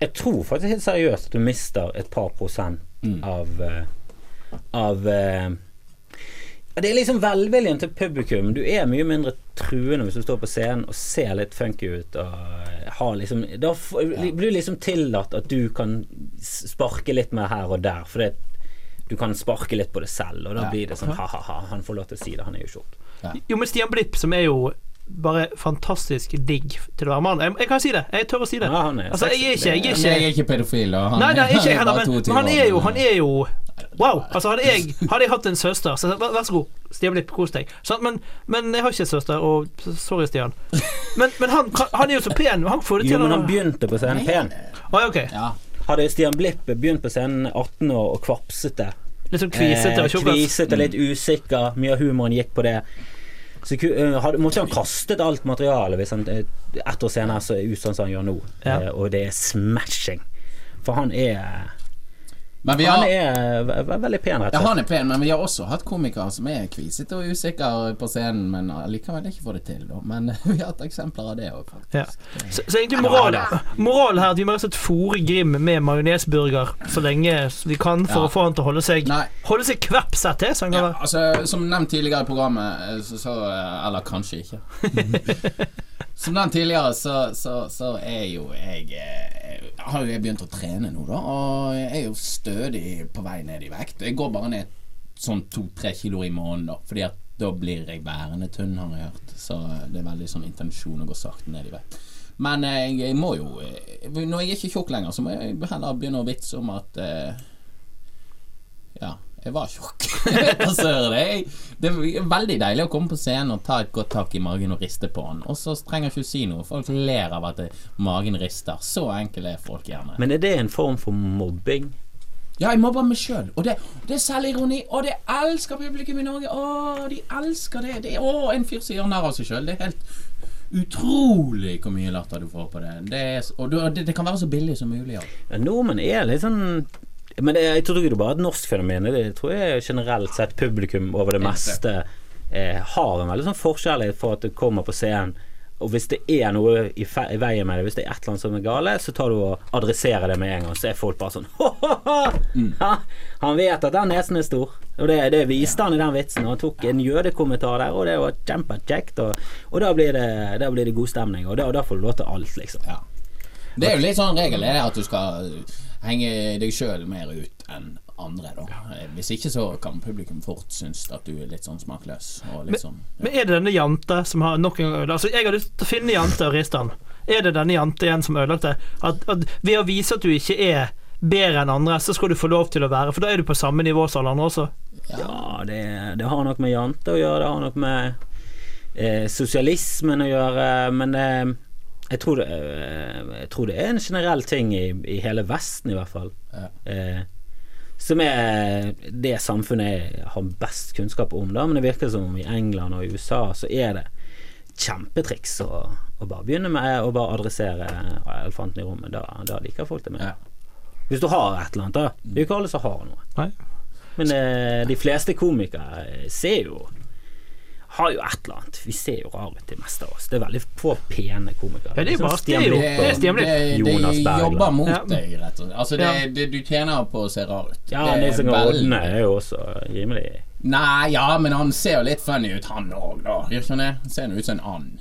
[SPEAKER 4] jeg tror faktisk helt seriøst at du mister et par prosent
[SPEAKER 5] Mm.
[SPEAKER 4] av Av eh, Det er liksom velviljen til publikum. Du er mye mindre truende hvis du står på scenen og ser litt funky ut. Og har liksom Da f- blir det liksom tillatt at du kan sparke litt mer her og der, for du kan sparke litt på det selv, og da
[SPEAKER 5] Ja.
[SPEAKER 4] blir det sånn ha-ha-ha, han får lov til å si det, han er jo tjukk.
[SPEAKER 3] Jo, men Stian Blipp, som er jo bare fantastisk digg til å være mann. Jeg, jeg kan si det. Jeg tør å si det.
[SPEAKER 4] Ja, han er
[SPEAKER 3] Altså, jeg er ikke, jeg er
[SPEAKER 5] Men
[SPEAKER 3] ikke
[SPEAKER 5] jeg er ikke pedofil, og han
[SPEAKER 3] Nei, nei, ikke jeg men, han er jo, han er jo Wow! Altså Hadde jeg, hadde jeg hatt en søster så, vær, vær så god, Stian Blipp, kos deg. Men, men jeg har ikke en søster, og sorry, Stian. Men, men han, han er jo så pen. Han får det
[SPEAKER 4] Jo, men han begynte på scenen pen.
[SPEAKER 3] Å, okay.
[SPEAKER 5] Ja.
[SPEAKER 4] Hadde Stian Blipp begynt på scenen 18 år og kvapsete,
[SPEAKER 3] Litt sånn kvisete
[SPEAKER 4] eh,
[SPEAKER 3] og tjukkas.
[SPEAKER 4] kvisete, litt usikker, mye av humoren gikk på det, så eh, hadde, måtte han kastet alt materialet hvis han eh, ett år senere så er ut sånn som han gjør nå,
[SPEAKER 3] Ja.
[SPEAKER 4] eh, og det er smashing. For han er
[SPEAKER 5] Men vi
[SPEAKER 4] Han er ve- ve- veldig pen, rett og slett.
[SPEAKER 5] Ja, han er pen, men vi har også hatt komikere som er kvisete og usikre på scenen, men likevel ikke får det til. Da. Men vi har hatt eksempler av det òg, faktisk.
[SPEAKER 3] Ja. Så, så egentlig moral, moral her at vi må rett og slett fòre Grim med majonesburger så lenge vi kan for
[SPEAKER 5] Ja.
[SPEAKER 3] å få han til å holde seg
[SPEAKER 5] Nei.
[SPEAKER 3] Holde seg kvepset til. Så
[SPEAKER 5] Ja, altså, som nevnt tidligere i programmet, eh, så, så eh, Eller kanskje ikke. som nevnt tidligere, så, så, så er jo jeg jeg Har jo jeg begynt å trene nå, da. Og jeg er jo stødig på vei ned i vekt. Jeg går bare ned sånn to-tre kilo i måneden, da. Fordi at da blir jeg værende tynn, har jeg hørt. Så eh, det er veldig sånn intensjon å gå sakte ned i vekt. Men eh, jeg, jeg må jo eh, Når jeg er ikke tjukk lenger, så må jeg heller begynne å vitse om at eh, ja, jeg var tjukk. Det, er veldig deilig å komme på scenen og ta et godt tak i magen og riste på den. Og så trenger ikke å si noe. Folk ler av at det, magen rister. Så enkel er folk gjerne.
[SPEAKER 4] Men er det en form for mobbing?
[SPEAKER 5] Ja, jeg mobber meg sjøl. Og det, det er selvironi. Og det elsker publikum i Norge. Å, de elsker det. det å, en fyr som gjør narr av seg sjøl. Det er helt utrolig hvor mye latter du får på det. det er, og det, det kan være så billig som mulig. Ja.
[SPEAKER 4] Ja, nordmenn er litt sånn Men det, jeg tror ikke det er bare et norsk fenomen. Det tror jeg generelt sett publikum over det meste eh, har en veldig sånn forskjellighet for at det kommer på scenen Og hvis det er noe i, i veien med det, hvis det er et eller annet som er gale, så tar du og adresserer det med en gang. Så er folk bare sånn Ha, Han vet at den nesen er stor. Og det, det viste han i den vitsen. Han tok en jødekommentar der, og det var kjempekjekt. Og, og da, blir det, da blir det god stemning. Og da, da får du lov til alt, liksom.
[SPEAKER 5] Ja. Det er jo litt sånn regel er at du skal henge deg sjøl mer ut enn andre, da. Eh, Hvis ikke så kan publikum fort synes at du er litt sånn smakløs og men, ja.
[SPEAKER 3] Men er det denne jante som har nok en gang Altså, jeg har lyst til å finne jante og riste den. Er det denne jante igjen som har ødelagt det? At, at ved å vise at du ikke er bedre enn andre, så skal du få lov til å være For da er du på samme nivå som alle andre også.
[SPEAKER 4] Ja, det, det har nok med jante å gjøre, det har nok med eh, sosialismen å gjøre, men eh, jeg, tror det, eh, jeg tror det er en generell ting i, i hele Vesten, i hvert fall.
[SPEAKER 5] Ja.
[SPEAKER 4] Eh, som er det samfunnet jeg har best kunnskap om, da. Men det virker som om i England og i USA så er det kjempetriks å, å bare begynne med å bare adressere elefanten i rommet. Da, da liker folk det mer.
[SPEAKER 5] Ja.
[SPEAKER 4] Hvis du har et eller annet, da. Det er jo ikke alle som har noe.
[SPEAKER 3] Nei.
[SPEAKER 4] Men eh, de fleste komikere ser jo har jo et eller annet. Vi ser jo rare ut, de meste av oss. Det er veldig få pene komikere.
[SPEAKER 3] Ja, det er
[SPEAKER 4] Liksom
[SPEAKER 3] bare-
[SPEAKER 4] Stian
[SPEAKER 3] det
[SPEAKER 4] Blipp Jonas Bergland.
[SPEAKER 5] De jobber mot
[SPEAKER 3] Ja.
[SPEAKER 5] deg, rett og slett. Altså, det, det, du tjener på å se rar ut.
[SPEAKER 4] Ja,
[SPEAKER 5] Det er
[SPEAKER 4] Nils
[SPEAKER 5] veldig-
[SPEAKER 4] Odne er jo også rimelig
[SPEAKER 5] Nei, ja, men han ser jo litt funny ut, han òg, da. Gjør ikke han det? Ser nå ut som en and.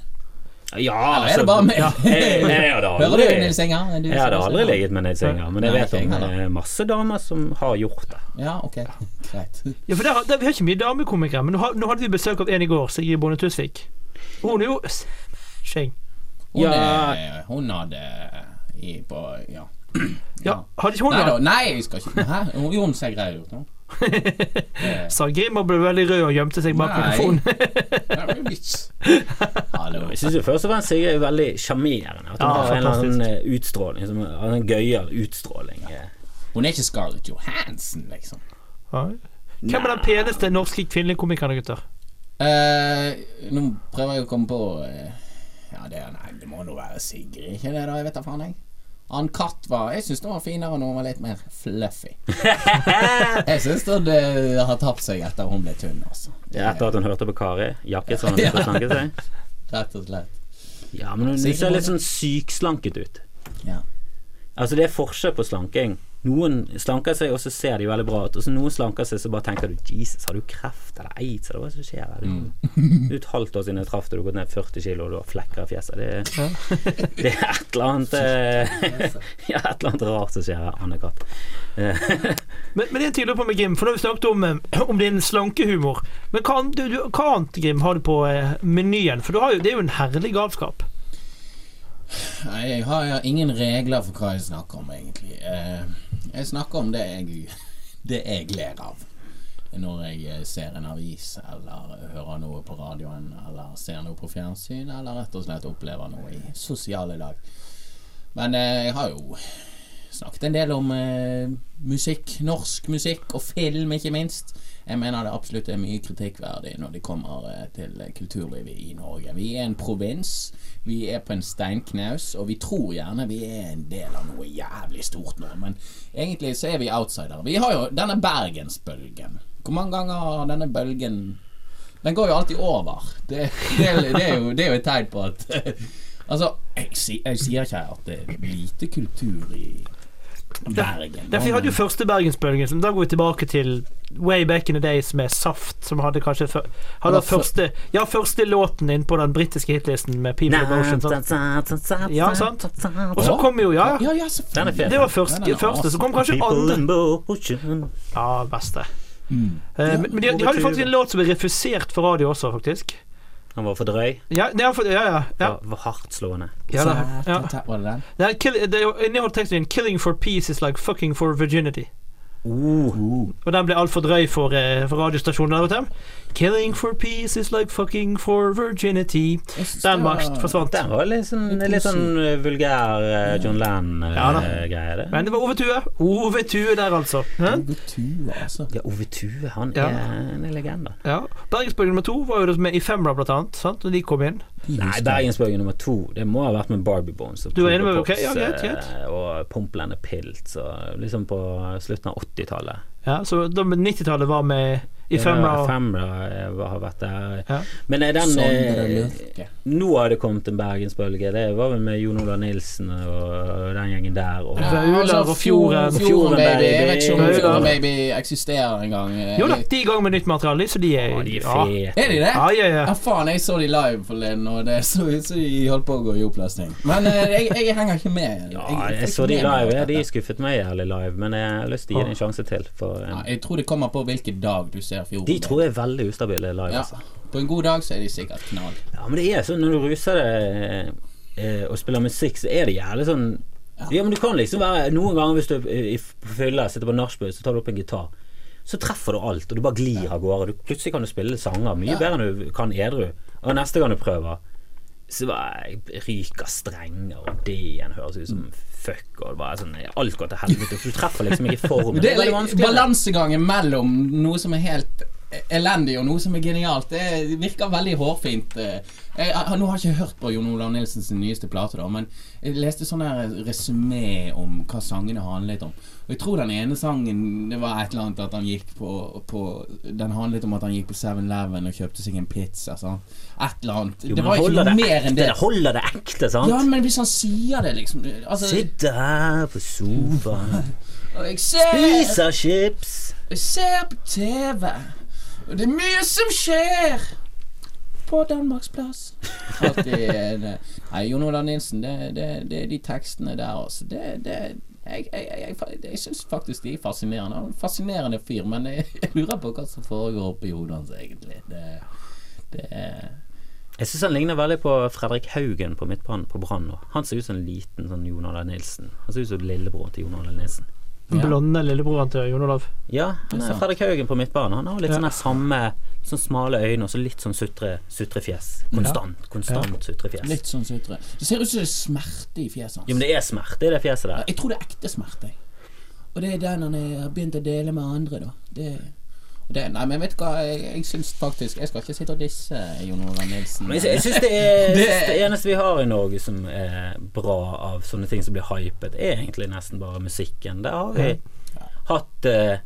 [SPEAKER 4] Ja,
[SPEAKER 5] Eller er det bare meg?
[SPEAKER 4] Ja, jeg, jeg hadde
[SPEAKER 5] Hører
[SPEAKER 4] aldri
[SPEAKER 5] du, Nils Inger? Er du
[SPEAKER 4] Jeg hadde aldri ligget med Nils Enger, men jeg vet om
[SPEAKER 5] det heller.
[SPEAKER 4] eh, masse damer som har gjort det.
[SPEAKER 5] Ja, ok. Greit.
[SPEAKER 3] Ja, for der, der, Vi har ikke mye damekomikere, men nå, har- nå hadde vi besøk av en i går, Sigrid Bonde Tusvik. Hun er jo skjeng.
[SPEAKER 5] Hun,
[SPEAKER 4] Ja.
[SPEAKER 5] er, hun hadde i på Ja.
[SPEAKER 3] Ja, hadde ikke hun
[SPEAKER 5] Nei, da, nei, jeg skal ikke Hæ? Jo, hun ser grei ut
[SPEAKER 3] Sa Grimmer ble veldig rød og gjemte seg bak mikrofonen.
[SPEAKER 5] Hallo.
[SPEAKER 4] Jeg syns først og fremst Sigrid er veldig sjarmerende. At hun
[SPEAKER 3] Ja,
[SPEAKER 4] har en eller annen eh, utstråling. Som, har en gøyal utstråling. Ja.
[SPEAKER 5] Hun er ikke Scarlett Johansen, liksom.
[SPEAKER 3] Ja. Hvem er den peneste norske kvinnelige komikeren, gutter?
[SPEAKER 5] Uh, nå prøver jeg å komme på uh, Ja, det, nei, det må nå være Sigrid, ikke det? da? Jeg vet da faen, jeg. Han Katt var Jeg syns den var finere når hun var litt mer fluffy. jeg syns den eh, har tapt seg etter hun ble tynn, altså. Er
[SPEAKER 4] Etter at hun hørte på Kari. Jakket som hun begynte slanket seg.
[SPEAKER 5] Rett og slett.
[SPEAKER 4] Ja, men hun ser litt sånn sykslanket ut.
[SPEAKER 5] Ja.
[SPEAKER 4] Altså Det er forskjell på slanking. Noen slanker seg, og så ser de veldig bra ut. Og så noen slanker seg, så bare tenker du Jesus, har du kreft eller aids, eller hva det som skjer her?
[SPEAKER 5] Mm.
[SPEAKER 4] Det er et halvt år siden jeg traff deg, du har gått ned 40 kilo, og du har flekker i fjeset. Det, det er et eller annet eh, Ja, et eller annet rart som skjer her, Anne-Kat. Eh,
[SPEAKER 3] Men, men det er tydelig på med Grim, for nå har vi snakket om, eh, om din slankehumor. Men hva, du, du, hva annet, Grim, har du på eh, menyen? For du har jo, det er jo en herlig galskap.
[SPEAKER 5] Nei, jeg har, jeg har ingen regler for hva jeg snakker om, egentlig. Eh, jeg snakker om det jeg, det jeg ler av. Når jeg eh, ser en avis, eller hører noe på radioen, eller ser noe på fjernsyn, eller rett og slett opplever noe i sosiale lag. Men eh, jeg har jo snakket en del om eh, musikk, norsk musikk, og film, ikke minst. Jeg mener det absolutt er mye kritikkverdig når det kommer eh, til kulturlivet i Norge. Vi er en provins, vi er på en steinknaus, og vi tror gjerne vi er en del av noe jævlig stort nå, men egentlig så er vi outsidere. Vi har jo denne bergensbølgen. Hvor mange ganger har denne bølgen Den går jo alltid over. Det, det, det, er, jo, det er jo et tegn på at Altså, jeg sier ikke at det er lite kultur i Bergen.
[SPEAKER 3] Derfor vi hadde jo første Bergensbølgen, som da går vi tilbake til way back in the days med Saft, som hadde kanskje hadde første, ja, første låten inn på den britiske hitlisten med People Emotion. Sant? Ja, sant. Og så kom jo, ja, ja.
[SPEAKER 5] Ja, ja.
[SPEAKER 4] Den er fet.
[SPEAKER 3] Det var første,
[SPEAKER 5] Den er
[SPEAKER 3] første så kom kanskje andre. Ja, beste.
[SPEAKER 5] Mm.
[SPEAKER 3] Uh, men men de, de hadde faktisk en låt som ble refusert for radio også, faktisk.
[SPEAKER 4] Han var for drøy.
[SPEAKER 3] Ja, det er for, ja, ja. ja.
[SPEAKER 4] Var, var hardtslående.
[SPEAKER 3] ja, da, ja.
[SPEAKER 5] Det den?
[SPEAKER 3] Det er kill, det inneholdt teksten 'Killing for peace is like fucking for virginity'.
[SPEAKER 5] Uh.
[SPEAKER 3] Og den ble altfor drøy for, eh, for radiostasjonen der ute. 'Killing for peace is like fucking for virginity'. Den
[SPEAKER 5] det
[SPEAKER 3] var forsvant.
[SPEAKER 4] Den var litt sånn,
[SPEAKER 5] Litt
[SPEAKER 4] sånn eh, vulgær eh, John
[SPEAKER 3] Ja da.
[SPEAKER 4] Lenn-greie. det.
[SPEAKER 3] Men det var Ove Tue. Ove Tue der, altså. Hæ?
[SPEAKER 5] Ove Tue, altså.
[SPEAKER 4] Ja, Ove Tue, han
[SPEAKER 3] Ja.
[SPEAKER 4] er en legende.
[SPEAKER 3] Ja. Bergensbølgen nummer to var jo med i Femra, blant annet. Sant? Når de kom inn.
[SPEAKER 4] Nei, Bergensbølge nummer to, det må ha vært med Barbie Bones. og
[SPEAKER 3] Du med meg? Ja,
[SPEAKER 4] eh, Og og liksom på slutten av 80-tallet.
[SPEAKER 3] Ja, så 90-tallet var med i Femra. og-
[SPEAKER 4] Femra eh, har vært der.
[SPEAKER 3] Ja.
[SPEAKER 4] Men er den eh, nå har det kommet en bergensbølge. Det var vel med Jon Olav Nilsen og den gjengen der. Og,
[SPEAKER 3] Vaular
[SPEAKER 5] altså,
[SPEAKER 3] og Fjorden.
[SPEAKER 5] Fjorden,
[SPEAKER 4] Fjorden
[SPEAKER 5] baby. Jeg vet ikke om
[SPEAKER 3] Baby.
[SPEAKER 5] Fjorden Baby eksisterer engang.
[SPEAKER 3] Jo da, de er i gang med nytt materiale, så de er
[SPEAKER 4] Ja, de er
[SPEAKER 3] ja.
[SPEAKER 4] fete.
[SPEAKER 5] Er de det?
[SPEAKER 3] Ja, ja, ja.
[SPEAKER 5] Ja, faen, jeg så de live forleden, og det så ut som de holdt på å gå i oppløsning. Men eh, jeg, jeg henger ikke med.
[SPEAKER 4] Ja,
[SPEAKER 5] jeg,
[SPEAKER 4] jeg så de live. Ja, de skuffet meg jævlig live, men jeg har lyst til å gi det en sjanse til. For
[SPEAKER 5] Ja, jeg tror det kommer på hvilken dag du ser Fjorden.
[SPEAKER 4] de tror jeg er veldig ustabile live.
[SPEAKER 5] Ja.
[SPEAKER 4] Altså.
[SPEAKER 5] På en god dag så er de sikkert knall.
[SPEAKER 4] Ja, men det er sånn når du ruser deg eh, og spiller musikk, så er det jævlig sånn Ja, men du kan liksom være Noen ganger hvis du er i- i- på fylla, sitter på nachspiel, så tar du opp en gitar. Så treffer du alt, og du bare glir av gårde. Du, plutselig kan du spille sanger mye
[SPEAKER 5] Ja.
[SPEAKER 4] bedre enn du kan edru. Og neste gang du prøver, så var jeg ryka strenger, og D-en høres ut som fuck, og det er sånn Alt går til helvete. Du treffer liksom ikke formen.
[SPEAKER 5] Det er
[SPEAKER 4] veldig
[SPEAKER 5] balansegangen mellom noe som er helt elendig og noe som er genialt. Det virker veldig hårfint. eh. Jeg, nå har jeg ikke hørt på Jon Olav Nilsens nyeste plate, da, men jeg leste sånn her resymé om hva sangene handlet om. Og jeg tror den ene sangen Det var et eller annet at han gikk på, på Den handlet om at han gikk på 7-Eleven og kjøpte seg en pizza. Sant? Et eller annet.
[SPEAKER 4] Jo,
[SPEAKER 5] det var ikke noe
[SPEAKER 4] det
[SPEAKER 5] mer enn det.
[SPEAKER 4] ekte, Holder det ekte, sant?
[SPEAKER 5] Ja, men hvis han sier det, liksom altså,
[SPEAKER 4] Sitter her på sofaen,
[SPEAKER 5] og jeg ser
[SPEAKER 4] spiser chips.
[SPEAKER 5] Jeg ser på TV, det er mye som skjer på Danmarksplass. Nei, Jon Olav Nilsen, det, det, det er de tekstene der, altså. Det, det jeg, jeg, jeg, jeg, jeg syns faktisk de er fascinerende. Han er en fascinerende fyr, men jeg, jeg lurer på hva som foregår oppi hodet hans, egentlig. Det, det er
[SPEAKER 4] Jeg syns han ligner veldig på Fredrik Haugen på midtbanen på Brann nå. Han ser ut som en liten sånn Jon Olav Nilsen. Han ser ut som lillebroren til Jon Olav Nilsen.
[SPEAKER 5] Ja.
[SPEAKER 3] Blonde lillebroren til Jon Olav.
[SPEAKER 4] Ja, han
[SPEAKER 5] er
[SPEAKER 4] er. Fredrik Haugen på midtbanen. Han har litt
[SPEAKER 3] Ja.
[SPEAKER 4] sånn samme Sånn smale øyne og så litt sånn sutre, sutrefjes. Konstant. Konstant sutrefjes.
[SPEAKER 5] litt sånn sutre. Det ser ut som det er smerte i fjeset hans.
[SPEAKER 4] Jo, men det er smerte i det fjeset der.
[SPEAKER 5] Jeg tror det er ekte smerte. jeg. Og det er den han er- har begynt å dele med andre, da. Det, og det, nei, men vet du hva, jeg, jeg syns faktisk Jeg skal ikke sitte og disse Jon Olav Nilsen.
[SPEAKER 4] Men jeg, jeg syns det,
[SPEAKER 5] Det-
[SPEAKER 4] det eneste vi har i Norge som er bra av sånne ting som blir hypet, er egentlig nesten bare musikken. Der har vi hatt eh,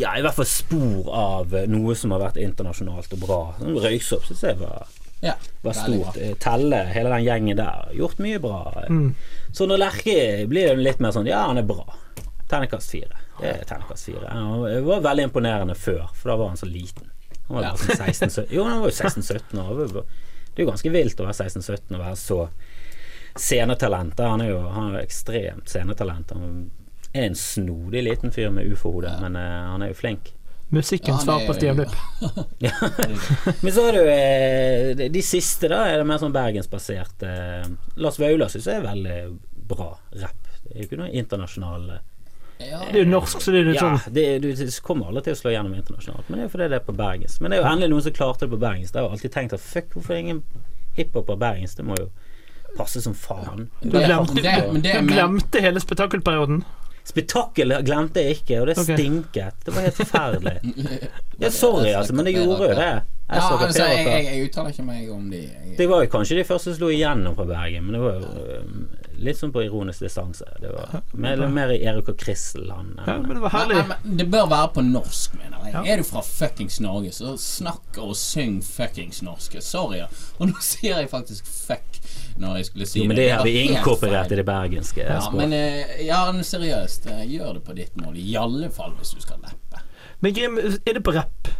[SPEAKER 4] ja, i hvert fall spor av eh, noe som har vært internasjonalt og bra. Sånn Røyksopp syns jeg var,
[SPEAKER 5] ja,
[SPEAKER 4] var stort.
[SPEAKER 5] bra.
[SPEAKER 4] Eh, Telle, hele den gjengen der, gjort mye bra.
[SPEAKER 3] Mm.
[SPEAKER 4] når Lerche blir det litt mer sånn Ja, han er bra. Terningkast fire. Det er terningkast fire. Han var- veldig imponerende før, for da var han så liten. Han var sånn 16-17 Jo, han var jo 16-17 år. Det er jo ganske vilt å være 16-17 og være så scenetalent. Han er jo han er ekstremt scenetalent. Han er en snodig liten fyr med ufo-hode, men uh, han er jo flink.
[SPEAKER 3] Musikken
[SPEAKER 5] Ja,
[SPEAKER 3] svar på Stian Blipp.
[SPEAKER 4] Men så har du eh, de- de siste, da, er det mer sånn bergensbasert. Eh, Lars Vaular syns jeg er veldig bra rapp. Det er jo ikke noe internasjonal eh,
[SPEAKER 5] Ja,
[SPEAKER 3] Det er jo norsk, så det er litt
[SPEAKER 4] Ja,
[SPEAKER 3] sånn
[SPEAKER 4] det, du kommer aldri til å slå gjennom internasjonalt, men det er fordi det er på bergens. Men det er jo endelig noen som klarte det på bergens. Jeg har alltid tenkt at fuck, hvorfor er ingen hiphop på bergens? Det må jo passe som faen.
[SPEAKER 3] Du glemte,
[SPEAKER 5] det- men det-
[SPEAKER 3] du glemte hele spetakkelperioden.
[SPEAKER 4] Spetakkel glemte jeg ikke, og det
[SPEAKER 3] okay.
[SPEAKER 4] stinket. Det var helt forferdelig. Ja, sorry, altså, men det gjorde jo det. Jeg
[SPEAKER 5] Ja, altså, jeg, jeg, jeg uttaler ikke meg om de. Jeg,
[SPEAKER 4] Det var jo kanskje de første som slo igjennom fra Bergen, men det var jo litt sånn på ironisk distanse. Det var mer, mer i Erik og Chris-land.
[SPEAKER 3] Ja, men det var herlig.
[SPEAKER 5] Men, men det bør være på norsk, mener jeg.
[SPEAKER 3] Ja.
[SPEAKER 5] Er du fra fuckings Norge, så snakk og syng fuckings norsk. Sorry. Og nå sier jeg faktisk fuck når jeg skulle si
[SPEAKER 4] Jo, men det
[SPEAKER 5] var
[SPEAKER 4] har vi inkorporert i det bergenske.
[SPEAKER 5] Ja, men eh, ja, men seriøst, eh, gjør det på ditt mål. I alle fall hvis du skal rappe.
[SPEAKER 3] Men Grim, er det på rapp?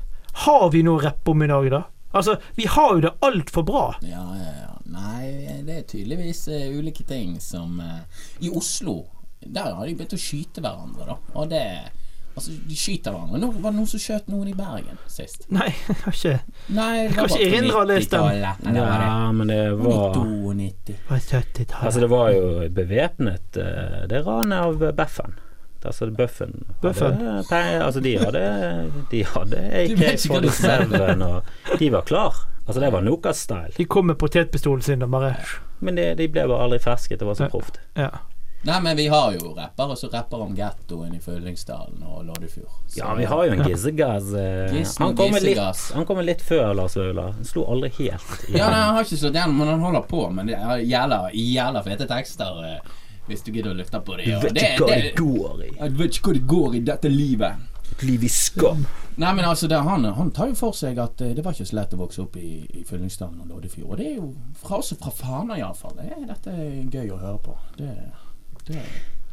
[SPEAKER 3] Har vi noe rapp om i Norge, da? Altså, vi har jo det altfor bra.
[SPEAKER 5] Ja, ja, ja. Nei, det er tydeligvis uh, ulike ting som uh, I Oslo, der har de begynt å skyte hverandre, da. Og det Altså, de skyter hverandre. Nå var det noen som skjøt noen i Bergen sist.
[SPEAKER 3] Nei, jeg har ikke
[SPEAKER 5] Nei, det
[SPEAKER 3] kan
[SPEAKER 5] var
[SPEAKER 3] ikke
[SPEAKER 5] bare på
[SPEAKER 3] erindre å ha lest den.
[SPEAKER 5] 90-tallet. Eller var det
[SPEAKER 4] Ja, men det var
[SPEAKER 5] 92.
[SPEAKER 3] 70-tallet.
[SPEAKER 4] Altså, det var jo bevæpnet eh, det ranet av Beffen. Altså Buffen.
[SPEAKER 3] Buffen?
[SPEAKER 4] Hadde Altså, de hadde De hadde
[SPEAKER 5] ikke hva du
[SPEAKER 4] AK-47, og de var klar. Altså, det var Nokas-style.
[SPEAKER 3] De kom med potetpistolen sin og bare
[SPEAKER 4] Men de, de ble bare aldri ferske. Det var så proft.
[SPEAKER 3] Ja.
[SPEAKER 5] Nei, men vi har jo rappere som rapper om gettoen i Fyllingsdalen og Loddefjord. Så-
[SPEAKER 4] Ja, vi har jo en Gizzegass. eh, Han kommer litt, han kommer litt før Lars Vaular. Han slo aldri helt
[SPEAKER 5] Ja, nei, han har ikke slått igjen, men han holder på. Men det er jævla, fete tekster, eh, hvis du gidder å lytte på dem.
[SPEAKER 4] Du vet ikke hva det går i.
[SPEAKER 5] Jeg vet ikke hva det går i dette livet.
[SPEAKER 4] Et liv i skam.
[SPEAKER 5] Nei, men altså, det, han, han tar jo for seg at eh, det var ikke så lett å vokse opp i, i Fyllingsdalen og Loddefjord. Og det er jo fra oss fra Fana iallfall. Det, dette er gøy å høre på. Det, det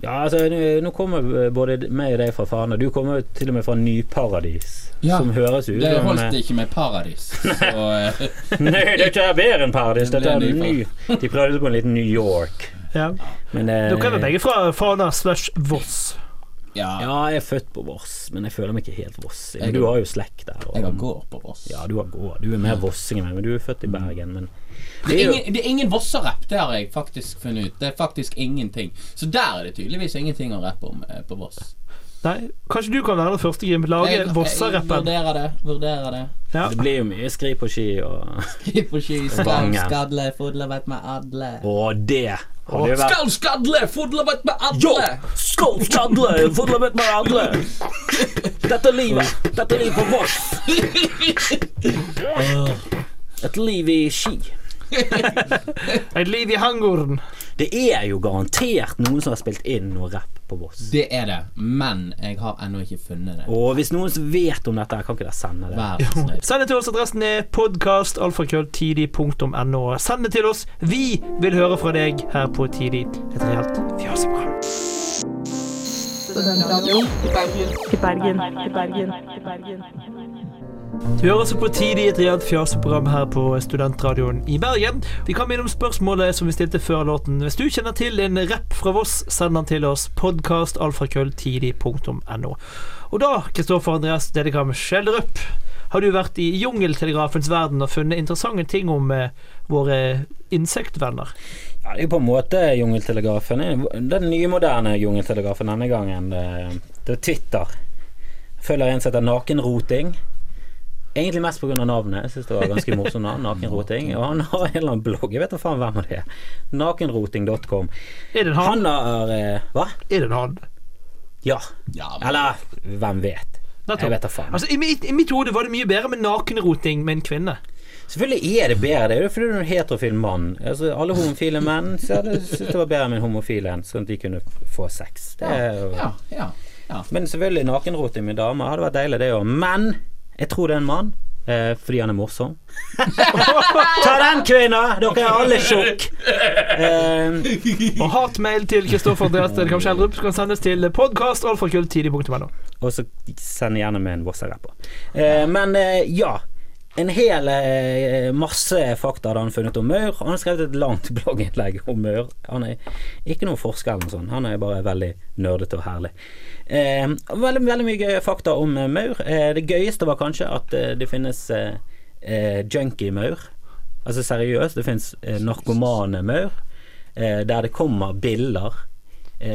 [SPEAKER 4] Ja, altså, nå- kommer både meg og deg fra Fana. Du kommer til og med fra Nyparadis,
[SPEAKER 5] Ja,
[SPEAKER 4] som høres ut
[SPEAKER 5] Det
[SPEAKER 4] holdt
[SPEAKER 5] holdt ikke med Paradis. Så eh,
[SPEAKER 4] Nei, dette er bedre enn Paradis.
[SPEAKER 5] Det
[SPEAKER 4] Dette er ny. De prøvde på en liten New York.
[SPEAKER 3] Ja.
[SPEAKER 4] Men eh,
[SPEAKER 3] Dere er begge fra Fana slash Voss?
[SPEAKER 5] Ja,
[SPEAKER 4] Ja, jeg er født på Voss, men jeg føler meg ikke helt vossig. Men du
[SPEAKER 5] har-
[SPEAKER 4] jo slekt der. og-
[SPEAKER 5] jeg har gård på Voss.
[SPEAKER 4] Ja, du har gård. Du er mer vossing enn meg, men du er født i Bergen. Men
[SPEAKER 5] Det er ingen, det er ingen Vossa-rapp, det har jeg faktisk funnet ut. Det er faktisk ingenting. Så der er det tydeligvis ingenting å rappe om eh, på Voss.
[SPEAKER 3] Nei, kanskje du kan være den første Jim? Lage Vossa-rappen?
[SPEAKER 5] Vurderer det. Vurderer det.
[SPEAKER 3] Ja.
[SPEAKER 4] det blir jo mye skri på ski og
[SPEAKER 5] Skri på ski, skadle, fodle vet med adle.
[SPEAKER 4] Og det hadde jo vært
[SPEAKER 5] Skal skadle, fodle vet med adle!
[SPEAKER 4] Skål, skadle, fotballbøtt med alle! Dette er livet. Dette er livet på Voss. Et liv i ski.
[SPEAKER 3] Et liv i hangorden.
[SPEAKER 4] Det er jo garantert noen som har spilt inn noe rapp på Voss.
[SPEAKER 5] Det er det, men jeg har ennå ikke funnet det.
[SPEAKER 4] Og hvis noen som vet om dette, kan ikke dere sende det?
[SPEAKER 5] Vær snill.
[SPEAKER 3] Send det til oss. Adressen er podkastalfakrølltidig.no. Send det til oss. Vi vil høre fra deg her på Tidig. Et reelt fjaseprogram.
[SPEAKER 6] Studentradioen i Bergen. I Bergen. I Bergen. I Bergen.
[SPEAKER 3] Du hører altså på Tidi, et reelt fjaseprogram her på Studentradioen i Bergen. Vi kan minne om spørsmålet som vi stilte før låten. Hvis du kjenner til en rapp fra Voss, send den til oss. Podkastalfakrølltidi.no. Og da, Kristoffer Andreas Dedekam Skjelderup, har du vært i jungeltelegrafens verden og funnet interessante ting om eh, våre insektvenner.
[SPEAKER 4] Ja, det er på en måte jungeltelegrafen. Den nymoderne jungeltelegrafen denne gangen. eh, Det er Twitter. Følger en som heter Nakenroting. Egentlig mest pga. navnet. Jeg synes det var ganske morsomt navn. Nakenroting. Og han har en eller annen blogg. Jeg vet da faen hvem det er. Nakenroting.com.
[SPEAKER 3] Er det en han?
[SPEAKER 4] Han har eh, Hva?
[SPEAKER 3] Er det en han?
[SPEAKER 4] Ja.
[SPEAKER 5] Ja, men
[SPEAKER 4] Eller hvem vet? Jeg vet da faen.
[SPEAKER 3] Altså, i, mitt, I mitt hode var det mye bedre med nakenroting med en kvinne.
[SPEAKER 4] Selvfølgelig er det bedre. Det er jo fordi du er en heterofil mann. Altså, alle homofile menn syntes det var bedre med en homofil en, sånn at de kunne få sex. Det er jo
[SPEAKER 5] ja, ja, ja.
[SPEAKER 4] Men selvfølgelig nakenroting med damer hadde vært deilig, det òg. Men jeg tror det er en mann. Eh, fordi han er morsom. Ta den, kvinna! Dere er alle tjukk! Eh,
[SPEAKER 3] Og hatmail til Kristoffer Andreas Dedekam Skjelderup kan sendes til podkastalfakrølltidi.no.
[SPEAKER 4] og så send gjerne med en Vossa-rapper. Eh, men eh, ja. En hel eh, masse fakta hadde han funnet om maur. Han har skrevet et langt blogginnlegg om maur. Han er ikke noen forsker eller noe sånt. Han er bare veldig nerdete og herlig. Eh, veldig, veldig mye fakta om eh, maur. Eh, det gøyeste var kanskje at eh, det finnes eh, eh, junkie-maur. Altså seriøst, det finnes narkomane maur. Der det kommer biller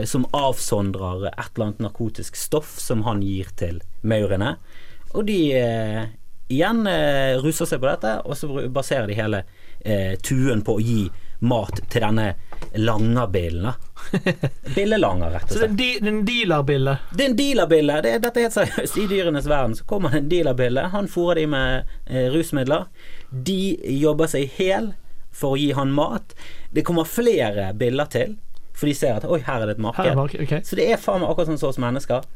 [SPEAKER 4] som avsondrer et eller annet narkotisk stoff som han gir til maurene. Og de igjen ruser seg på dette, og så baserer de hele tuen på å gi mat til denne Langabillen. Billelanger, rett og
[SPEAKER 3] Så det er
[SPEAKER 4] slett.
[SPEAKER 3] en, de, det er en dealerbille.
[SPEAKER 4] Det er en dealerbille. Det, dette er helt seriøst. I dyrenes verden så kommer det en dealerbille. Han fôrer de med eh, rusmidler. De jobber seg hel for å gi han mat. Det kommer flere biller til, for de ser at oi, her er det et marked.
[SPEAKER 3] er marked okay.
[SPEAKER 4] Så det er faen meg akkurat sånn som oss mennesker.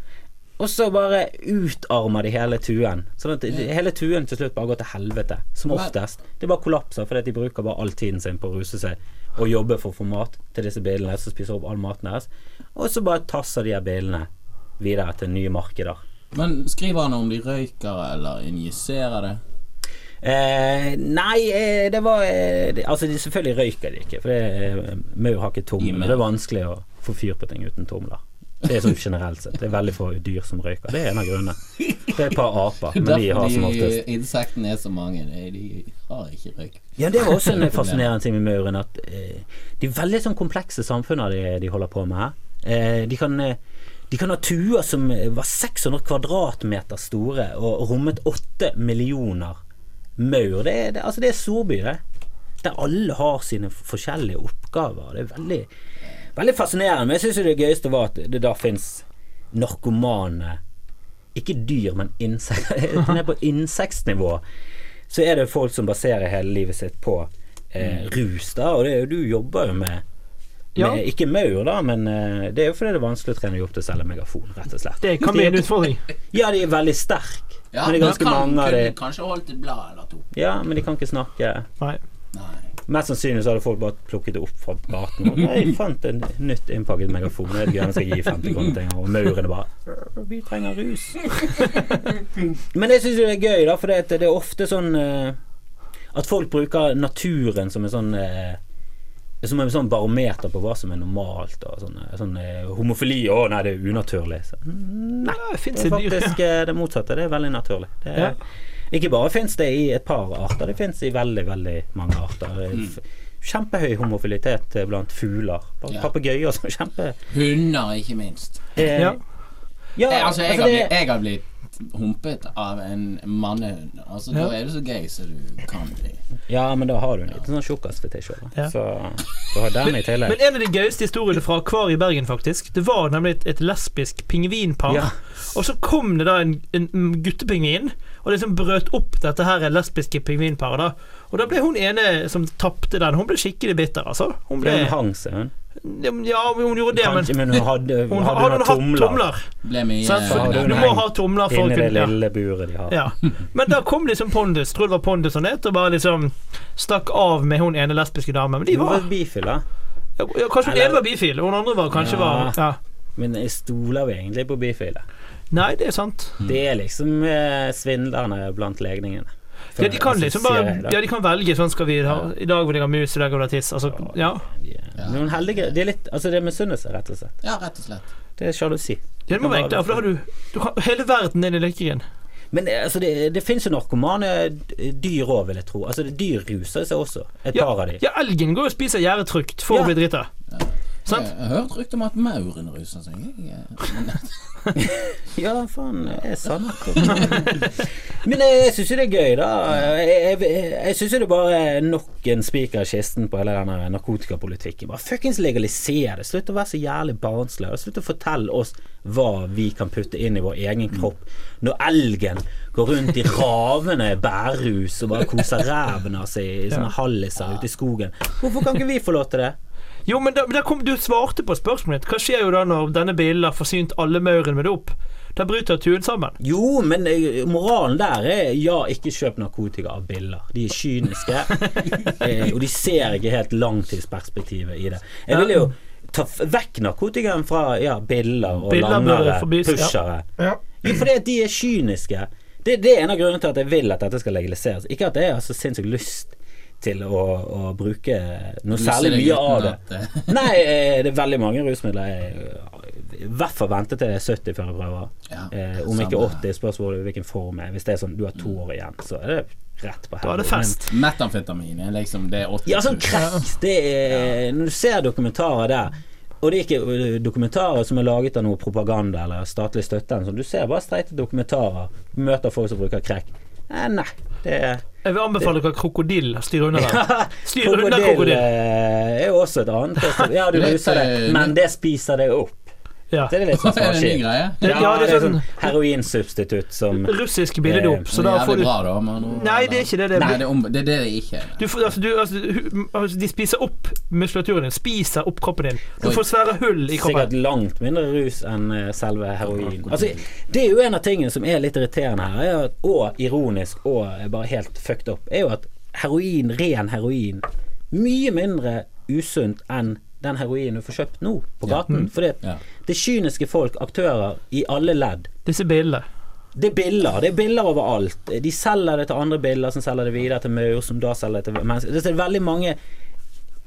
[SPEAKER 4] Og så bare utarmer de hele tuen. Sånn at det- hele tuen til slutt bare går til helvete. Som oftest. Det bare kollapser fordi de bruker bare all tiden sin på å ruse seg og jobbe for å få mat til disse bilene som spiser opp all maten deres. Og så bare tasser de her bilene videre til nye markeder.
[SPEAKER 5] Men skriver han om de røyker eller injiserer det?
[SPEAKER 4] Eh, nei, eh, det var eh, Altså, de, selvfølgelig røyker de ikke, for det, eh, maur har ikke tomler. Det er vanskelig å få fyr på ting uten tomler. Det er sånn generelt sett. Det er veldig få dyr som røyker. Det er en av grunnene. Det er et par aper, men de har som oftest
[SPEAKER 5] insektene er så mange. De, har ikke røyk.
[SPEAKER 4] Ja, det var også en fascinerende ting med mauren, at eh, de er veldig sånn komplekse samfunner de, de holder på med her. Eh, de kan eh, de kan ha tuer som var 600 kvadratmeter store og rommet 8 millioner maur. Det, er- det, altså det er storby, det. Der alle har sine forskjellige oppgaver. Det er veldig, veldig fascinerende. Men jeg syns det gøyeste var at det da fins narkomane Ikke dyr, men insekter. Ned på insektnivå så er det folk som baserer hele livet sitt på eh, rus, da. Og det, er jo- du jobber jo med
[SPEAKER 3] Ja.
[SPEAKER 4] Med, ikke maur, da, men uh, det er jo fordi det er vanskelig å trene dem opp til å selge megafon, rett og slett.
[SPEAKER 3] Det kan bli en utfordring.
[SPEAKER 4] Ja, de er veldig sterke,
[SPEAKER 5] Ja,
[SPEAKER 4] men det er ganske
[SPEAKER 5] kan,
[SPEAKER 4] mange av dem.
[SPEAKER 5] Kanskje holdt et blad eller to.
[SPEAKER 4] Ja, men de kan ikke snakke.
[SPEAKER 3] Nei.
[SPEAKER 5] Nei.
[SPEAKER 4] Mest sannsynlig så hadde folk bare plukket det opp fra gaten. Og, jeg fant en nytt innpakket megafon. Jeg det gøy, jeg skal gi 50 kroner til. Og maurene bare «Øh, Vi trenger rus. Men jeg syns det er gøy, da, for det, det er ofte sånn eh, at folk bruker naturen som en sånn eh, som en sånn barometer på hva som er normalt. Og sånn, eh, sånn homofili Å nei, det er unaturlig. Så, mm, nei,
[SPEAKER 3] det
[SPEAKER 4] det er faktisk det motsatte. Det er veldig naturlig. Det er, Ikke bare fins det i et par arter, det fins i veldig, veldig mange arter. Er Kjempehøy homofilitet eh, blant fugler.
[SPEAKER 5] Ja.
[SPEAKER 4] Papegøyer som kjemper
[SPEAKER 5] Hunder, ikke minst.
[SPEAKER 4] eh,
[SPEAKER 3] Ja.
[SPEAKER 4] ja,
[SPEAKER 5] Jeg, altså, jeg,
[SPEAKER 4] altså,
[SPEAKER 5] har
[SPEAKER 4] det-
[SPEAKER 5] blitt, jeg har blitt humpet av en mannehund. Altså,
[SPEAKER 3] Ja.
[SPEAKER 5] Da er du så gay som du kan bli.
[SPEAKER 4] ja, men da har du en liten sånn tjukkasfetisj òg.
[SPEAKER 3] Ja.
[SPEAKER 4] Så du har den i tillegg.
[SPEAKER 3] Men en av de gøyeste historiene fra akvariet i Bergen, faktisk, det var nemlig et, et lesbisk pingvinpar.
[SPEAKER 4] Ja.
[SPEAKER 3] Og så kom det da en, en guttepingvin og liksom brøt opp dette her lesbiske pingvinparet. da Og da ble hun ene som tapte den, hun ble skikkelig bitter, altså. Hun ble,
[SPEAKER 4] Hun hang seg, hun.
[SPEAKER 3] ja, hun gjorde det, men
[SPEAKER 4] Kanskje, men hun hadde,
[SPEAKER 3] hun
[SPEAKER 4] hadde
[SPEAKER 3] hadde
[SPEAKER 4] hun
[SPEAKER 3] hatt
[SPEAKER 4] tomler,
[SPEAKER 3] tomler.
[SPEAKER 5] Ble mye
[SPEAKER 3] så,
[SPEAKER 4] så, du,
[SPEAKER 3] du må ha tomler for å
[SPEAKER 4] inni det lille buret de har.
[SPEAKER 3] Ja. Men da kom liksom Pondus, tror det var Pondus han het, og bare liksom stakk av med hun ene lesbiske damen. Men de var
[SPEAKER 4] var bifil, da.
[SPEAKER 3] ja, Kanskje hun ene var bifil, og hun andre var kanskje
[SPEAKER 4] Ja.
[SPEAKER 3] var ja.
[SPEAKER 4] Men jeg stoler vi egentlig på bifile?
[SPEAKER 3] Nei, det er sant.
[SPEAKER 4] Det er liksom eh, svindlerne blant legningene.
[SPEAKER 3] Ja, de kan liksom bare. Ja, de kan velge sånn skal vi ha I dag vil jeg ha mus, i dag vil jeg ha tiss. Altså, ja.
[SPEAKER 4] Noen heldige De er litt Altså, det er misunnelse, rett og slett.
[SPEAKER 5] Ja, rett og slett.
[SPEAKER 4] Det er sjalusi.
[SPEAKER 3] Ja, det må være enklere, for da har du, du kan, hele verden er i lykken.
[SPEAKER 4] Men det, altså, det, det finnes jo narkomane dyr òg, vil jeg tro. Altså, det dyr ruser seg også. Et
[SPEAKER 3] Ja,
[SPEAKER 4] par av dem.
[SPEAKER 3] ja, elgen går og spiser gjæretrukt for
[SPEAKER 4] Ja.
[SPEAKER 3] å bli drita. Sant?
[SPEAKER 5] Jeg har hørt rykter om at mauren ruser seg. Jeg,
[SPEAKER 4] Ja, faen, er sannhet. Men jeg, jeg syns jo det er gøy, da. Jeg, jeg, jeg syns jo det er bare nok en spiker i kisten på hele denne narkotikapolitikken. Bare fuckings legalisere det. Slutt å være så jævlig barnslig. Slutt å fortelle oss hva vi kan putte inn i vår egen kropp. Når elgen går rundt i ravende bærrus og bare koser ræven av seg i sånne halliser ute i skogen. Hvorfor kan ikke vi få lov til det?
[SPEAKER 3] Jo, men da, da kom, du svarte på spørsmålet. Hva skjer jo da når denne bilen har forsynt alle maurene med dop? Da bryter tuen sammen.
[SPEAKER 4] Jo, men eh, moralen der er ja, ikke kjøp narkotika av biller. De er kyniske, eh, og de ser ikke helt langtidsperspektivet i det. Jeg vil jo ta vekk narkotikaen fra ja, biller og
[SPEAKER 3] Biller
[SPEAKER 4] langere,
[SPEAKER 3] forbys, ja.
[SPEAKER 4] pushere.
[SPEAKER 3] Ja.
[SPEAKER 4] Jo, fordi at de er kyniske. Det, det er en av grunnene til at jeg vil at dette skal legaliseres. Ikke at jeg har så sinnssykt lyst til å, å bruke noe særlig mye av det.
[SPEAKER 5] eh,
[SPEAKER 4] Nei, eh, det er veldig mange rusmidler jeg i hvert fall vente til jeg er 70 før jeg prøver.
[SPEAKER 5] Ja,
[SPEAKER 4] eh, om ikke 80, spørs hvilken form er. Hvis det er sånn du har to år igjen, så er det rett på
[SPEAKER 3] Da er det fest.
[SPEAKER 5] Metamfetamin er liksom det er 80
[SPEAKER 4] Ja, sånn crack. Det er, Når du ser dokumentarer der og det er ikke dokumentarer som er laget av noe propaganda eller statlig støtte. Sånn. du ser bare streite dokumentarer. Møter folk som bruker crack. Eh, nei, det er
[SPEAKER 3] Jeg vil anbefale dere Krokodill. Styr unna den. Styr
[SPEAKER 4] Krokodille er jo også et annet Ja, du ruser det,
[SPEAKER 5] eh,
[SPEAKER 4] men det spiser deg opp.
[SPEAKER 3] Ja.
[SPEAKER 4] Det er litt sånn
[SPEAKER 5] det en ny greie?
[SPEAKER 4] Ja,
[SPEAKER 3] ja,
[SPEAKER 4] det er sånn
[SPEAKER 3] sånn-
[SPEAKER 4] heroinsubstitutt som
[SPEAKER 3] Russisk billedop. Så
[SPEAKER 5] Så
[SPEAKER 3] da får du
[SPEAKER 5] bra, da. Men,
[SPEAKER 3] Nei, det er ikke det. Det
[SPEAKER 5] Nei, det er, om, det er det det ikke er.
[SPEAKER 3] du får, altså, du, altså, altså, de spiser opp muskulaturen din. Spiser opp kroppen din. Du får svære hull i kroppen.
[SPEAKER 4] Sikkert langt mindre rus enn eh, selve heroin. Altså, det er jo en av tingene som er litt irriterende her, er og ironisk og eh, bare helt fucked up, er jo at heroin, ren heroin, mye mindre usunt enn den heroinen du får kjøpt nå på
[SPEAKER 5] Ja.
[SPEAKER 4] gaten. Fordi
[SPEAKER 5] Ja.
[SPEAKER 4] det er kyniske folk, aktører, i alle ledd.
[SPEAKER 3] Disse bildene.
[SPEAKER 4] Det er biller. Det er biller overalt. De selger det til andre biller, som selger det videre til maur, som da selger det til mennesker. Det er veldig mange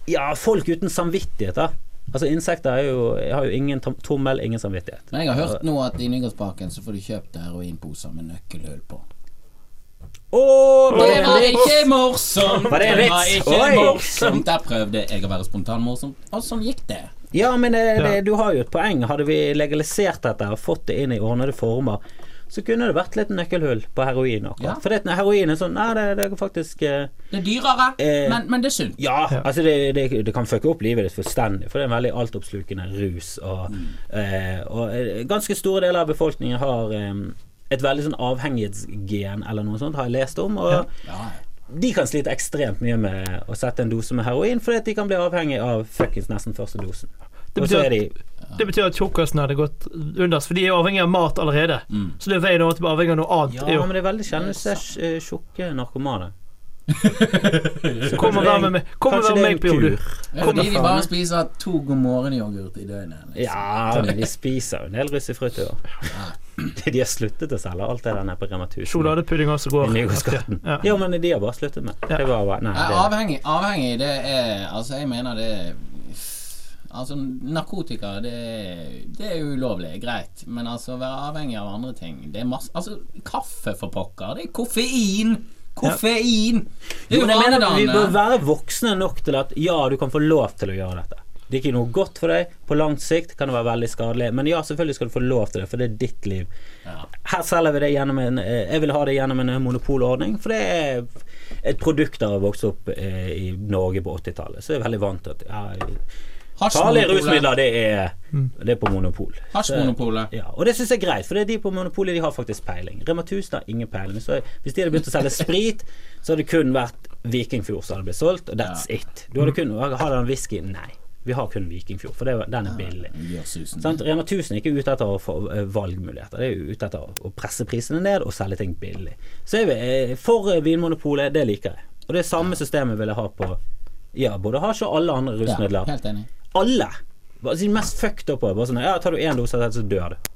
[SPEAKER 4] Ja, folk uten samvittighet, da. Altså Insekter er jo, har jo ingen tom- tommel, ingen samvittighet.
[SPEAKER 5] Men jeg har hørt nå at i Nygårdsparken så får du kjøpt heroinposer med nøkkelhull på.
[SPEAKER 4] Åh, det
[SPEAKER 5] Det var ikke morsomt!
[SPEAKER 4] Var det en
[SPEAKER 5] var
[SPEAKER 4] vits?
[SPEAKER 5] ikke
[SPEAKER 4] Oi.
[SPEAKER 5] morsomt. Der prøvde jeg å være spontanmorsom, og sånn gikk det.
[SPEAKER 4] Ja, men det, det, du har jo et poeng. Hadde vi legalisert dette og fått det inn i ordnede former, så kunne det vært litt nøkkelhull på heroin.
[SPEAKER 5] Ja.
[SPEAKER 4] For heroin er sånn Nei, det, det er faktisk eh,
[SPEAKER 5] Det er dyrere,
[SPEAKER 4] Eh,
[SPEAKER 5] men, men det er sunt.
[SPEAKER 4] Ja, altså det, det, det kan fucke opp livet ditt fullstendig, for det er en veldig altoppslukende rus. Og, eh, og eh, ganske store deler av befolkningen har eh, et veldig sånn avhengighetsgen eller noe sånt, har jeg lest om. Og
[SPEAKER 3] Ja.
[SPEAKER 5] Ja,
[SPEAKER 4] de kan slite ekstremt mye med å sette en dose med heroin, fordi at de kan bli avhengig av fuckings nesten første dosen.
[SPEAKER 3] Det betyr,
[SPEAKER 4] de, de
[SPEAKER 3] det betyr at tjukkasen hadde gått unders, for de er jo avhengig av mat allerede.
[SPEAKER 5] Mm.
[SPEAKER 3] Så det er veien over til å bli avhengig av noe annet.
[SPEAKER 4] Ja, men det er veldig sjelden du ser eh, tjukke narkomane.
[SPEAKER 3] kom og vær med meg, kom og vær med meg på jobb, du.
[SPEAKER 5] Fordi de bare spiser to God morgen-yoghurt i døgnet. Liksom.
[SPEAKER 4] Ja, men de spiser jo en del russefrukt i år. De har sluttet å selge alt det der nede på Rema 1000.
[SPEAKER 3] Sjokoladepudding også går.
[SPEAKER 4] I
[SPEAKER 3] Ja.
[SPEAKER 4] Ja, men de har bare sluttet med.
[SPEAKER 3] Ja.
[SPEAKER 4] Det var Nei, det
[SPEAKER 5] avhengig, avhengig, det er Altså, jeg mener det er Altså, narkotika, det, det er ulovlig, greit. Men altså, å være avhengig av andre ting Det er masse Altså, kaffe, for pokker. Det er koffein! Koffein! Det er
[SPEAKER 4] Jo,
[SPEAKER 5] jo
[SPEAKER 4] men jeg mener Vi bør være voksne nok til at ja, du kan få lov til å gjøre dette. Det er ikke noe godt for deg. På lang sikt kan det være veldig skadelig. Men ja, selvfølgelig skal du få lov til det, for det er ditt liv.
[SPEAKER 5] Ja.
[SPEAKER 4] Her selger vi det gjennom en eh, Jeg vil ha det gjennom en monopolordning, for det er et produkt av å vokse opp eh, i Norge på 80-tallet. Så jeg er veldig vant til at ja, farlige rusmidler, det er, det er på monopol.
[SPEAKER 5] Hasjmonopolet.
[SPEAKER 4] Ja, og det syns jeg er greit, for det er de på Monopolet de har faktisk peiling. Rema 1000 har ingen peiling. Så hvis de hadde begynt å selge sprit, så hadde det kun vært Vikingfjord som hadde blitt solgt, og that's it. Du hadde kun Har han whisky? Nei. Vi har kun Vikingfjord, for det, den er billig. Ja. Rema 1000 er ikke ute etter å få eh, valgmuligheter, det er ute etter å presse prisene ned og selge ting billig. Så er vi for eh, Vinmonopolet, det liker jeg. Og det samme systemet vil jeg ha på ja, både hasj og alle andre
[SPEAKER 5] Ja, helt enig.
[SPEAKER 4] Alle! De mest fucked up. Bare sånn Ja, tar du én dose av dette, så dør du.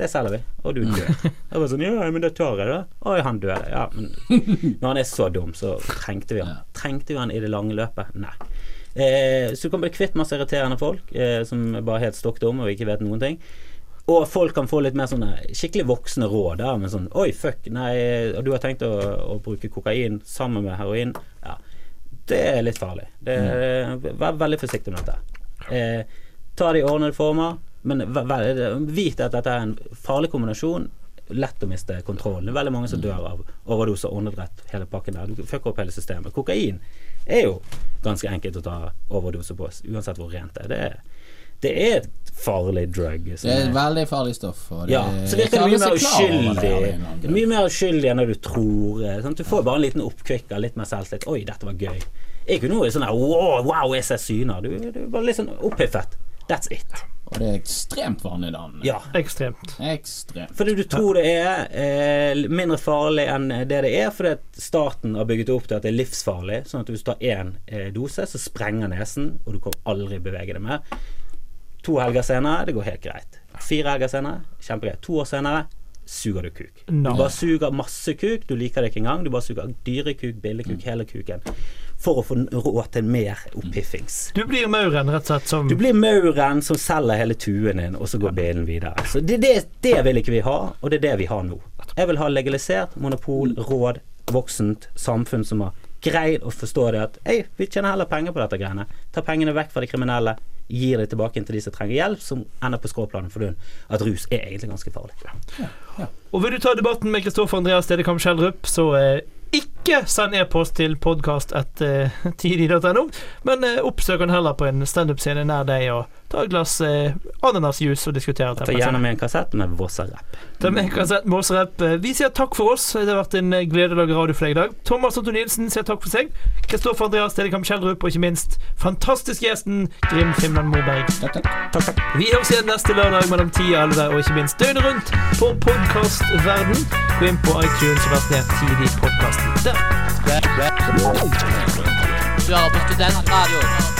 [SPEAKER 4] Det selger vi, og du dør. Jeg var sånn, ja, men det tar jeg, da. Oi, han døde. Ja, men når han er så dum, så trengte vi han. Trengte vi han i det lange løpet? Nei. Eh, så du kan bli kvitt masse irriterende folk eh, som bare helt stokk dumme og ikke vet noen ting. Og folk kan få litt mer sånne skikkelig voksne råd. der med sånn Oi, fuck, nei, og du har tenkt å, å bruke kokain sammen med heroin. Ja, det er litt farlig. Det, Vær veldig forsiktig med dette. Eh, ta det i ordnede former, men vit at dette er en farlig kombinasjon. Lett å miste kontrollen. Det er veldig mange som dør av overdose og åndedrett, hele pakken der. Du fucker opp hele systemet. Kokain er jo ganske enkelt å ta overdose på, uansett hvor rent det er. Det er, det er et farlig drug.
[SPEAKER 5] Det er
[SPEAKER 4] er-
[SPEAKER 5] et veldig farlig stoff. Og det
[SPEAKER 4] ja, så
[SPEAKER 5] er
[SPEAKER 4] virker det mye mer
[SPEAKER 5] er det
[SPEAKER 4] uskyldig.
[SPEAKER 5] grunn.
[SPEAKER 4] Mye mer uskyldig enn du tror. Sant? Du får bare en liten oppkvikker, litt mer selvtillit. Oi, dette var gøy. Ikke noe sånn her wow, wow, jeg ser syner. Du, du er bare litt sånn opphiffet. That's it.
[SPEAKER 5] Og det er ekstremt vanedannende.
[SPEAKER 4] Ja.
[SPEAKER 3] Ekstremt.
[SPEAKER 5] Ekstremt.
[SPEAKER 4] Fordi du tror det er eh, mindre farlig enn det det er, fordi at staten har bygget opp til at det er livsfarlig. Sånn at hvis du tar én eh, dose, så sprenger nesen, og du kan aldri bevege deg mer. To helger senere, det går helt greit. Fire helger senere, kjempegreit. To år senere, suger du kuk.
[SPEAKER 3] No.
[SPEAKER 4] Du bare suger masse kuk, du liker det ikke engang. Du bare suger dyrekuk, billekuk, hele kuken. For å få råd til mer opphiffings.
[SPEAKER 3] Du blir mauren, rett og slett, som
[SPEAKER 4] Du blir mauren som selger hele tuen din, og så går bilen videre. Så det, det, det vil ikke vi ha, og det er det vi har nå. Jeg vil ha legalisert monopol, råd, voksent samfunn som har greid å forstå det at Ei, vi tjener heller penger på dette greiene. Ta pengene vekk fra de kriminelle, gir det tilbake til de som trenger hjelp, som ender på skråplanet fordi at rus er egentlig ganske farlig.
[SPEAKER 3] Og vil du ta debatten med Kristoffer Andreas Stedekam Skjeldrup, så eh, ikke send e-post til podkast.tidi.no, men eh, oppsøk den heller på en standup-scene nær deg og ta et glass eh, ananasjuice og diskutere
[SPEAKER 4] Ta gjerne med en kassett med Vossarap.
[SPEAKER 3] Ta med kassett med oss. Vi sier takk for oss. Det har vært en eh, glede å lage radio for deg i dag. Thomas Otto Nilsen sier takk for seg. Kristoffer Andreas Stedekam Kjellrup og ikke minst fantastisk gjesten Grim Fimland Moberg.
[SPEAKER 5] Takk, takk.
[SPEAKER 4] Takk, takk.
[SPEAKER 3] Vi høres igjen neste lørdag mellom 10 og 11, og ikke minst døgnet rundt på podkastverden. Gå inn på iTunes og vær ned tidlig podkasten der.
[SPEAKER 7] Du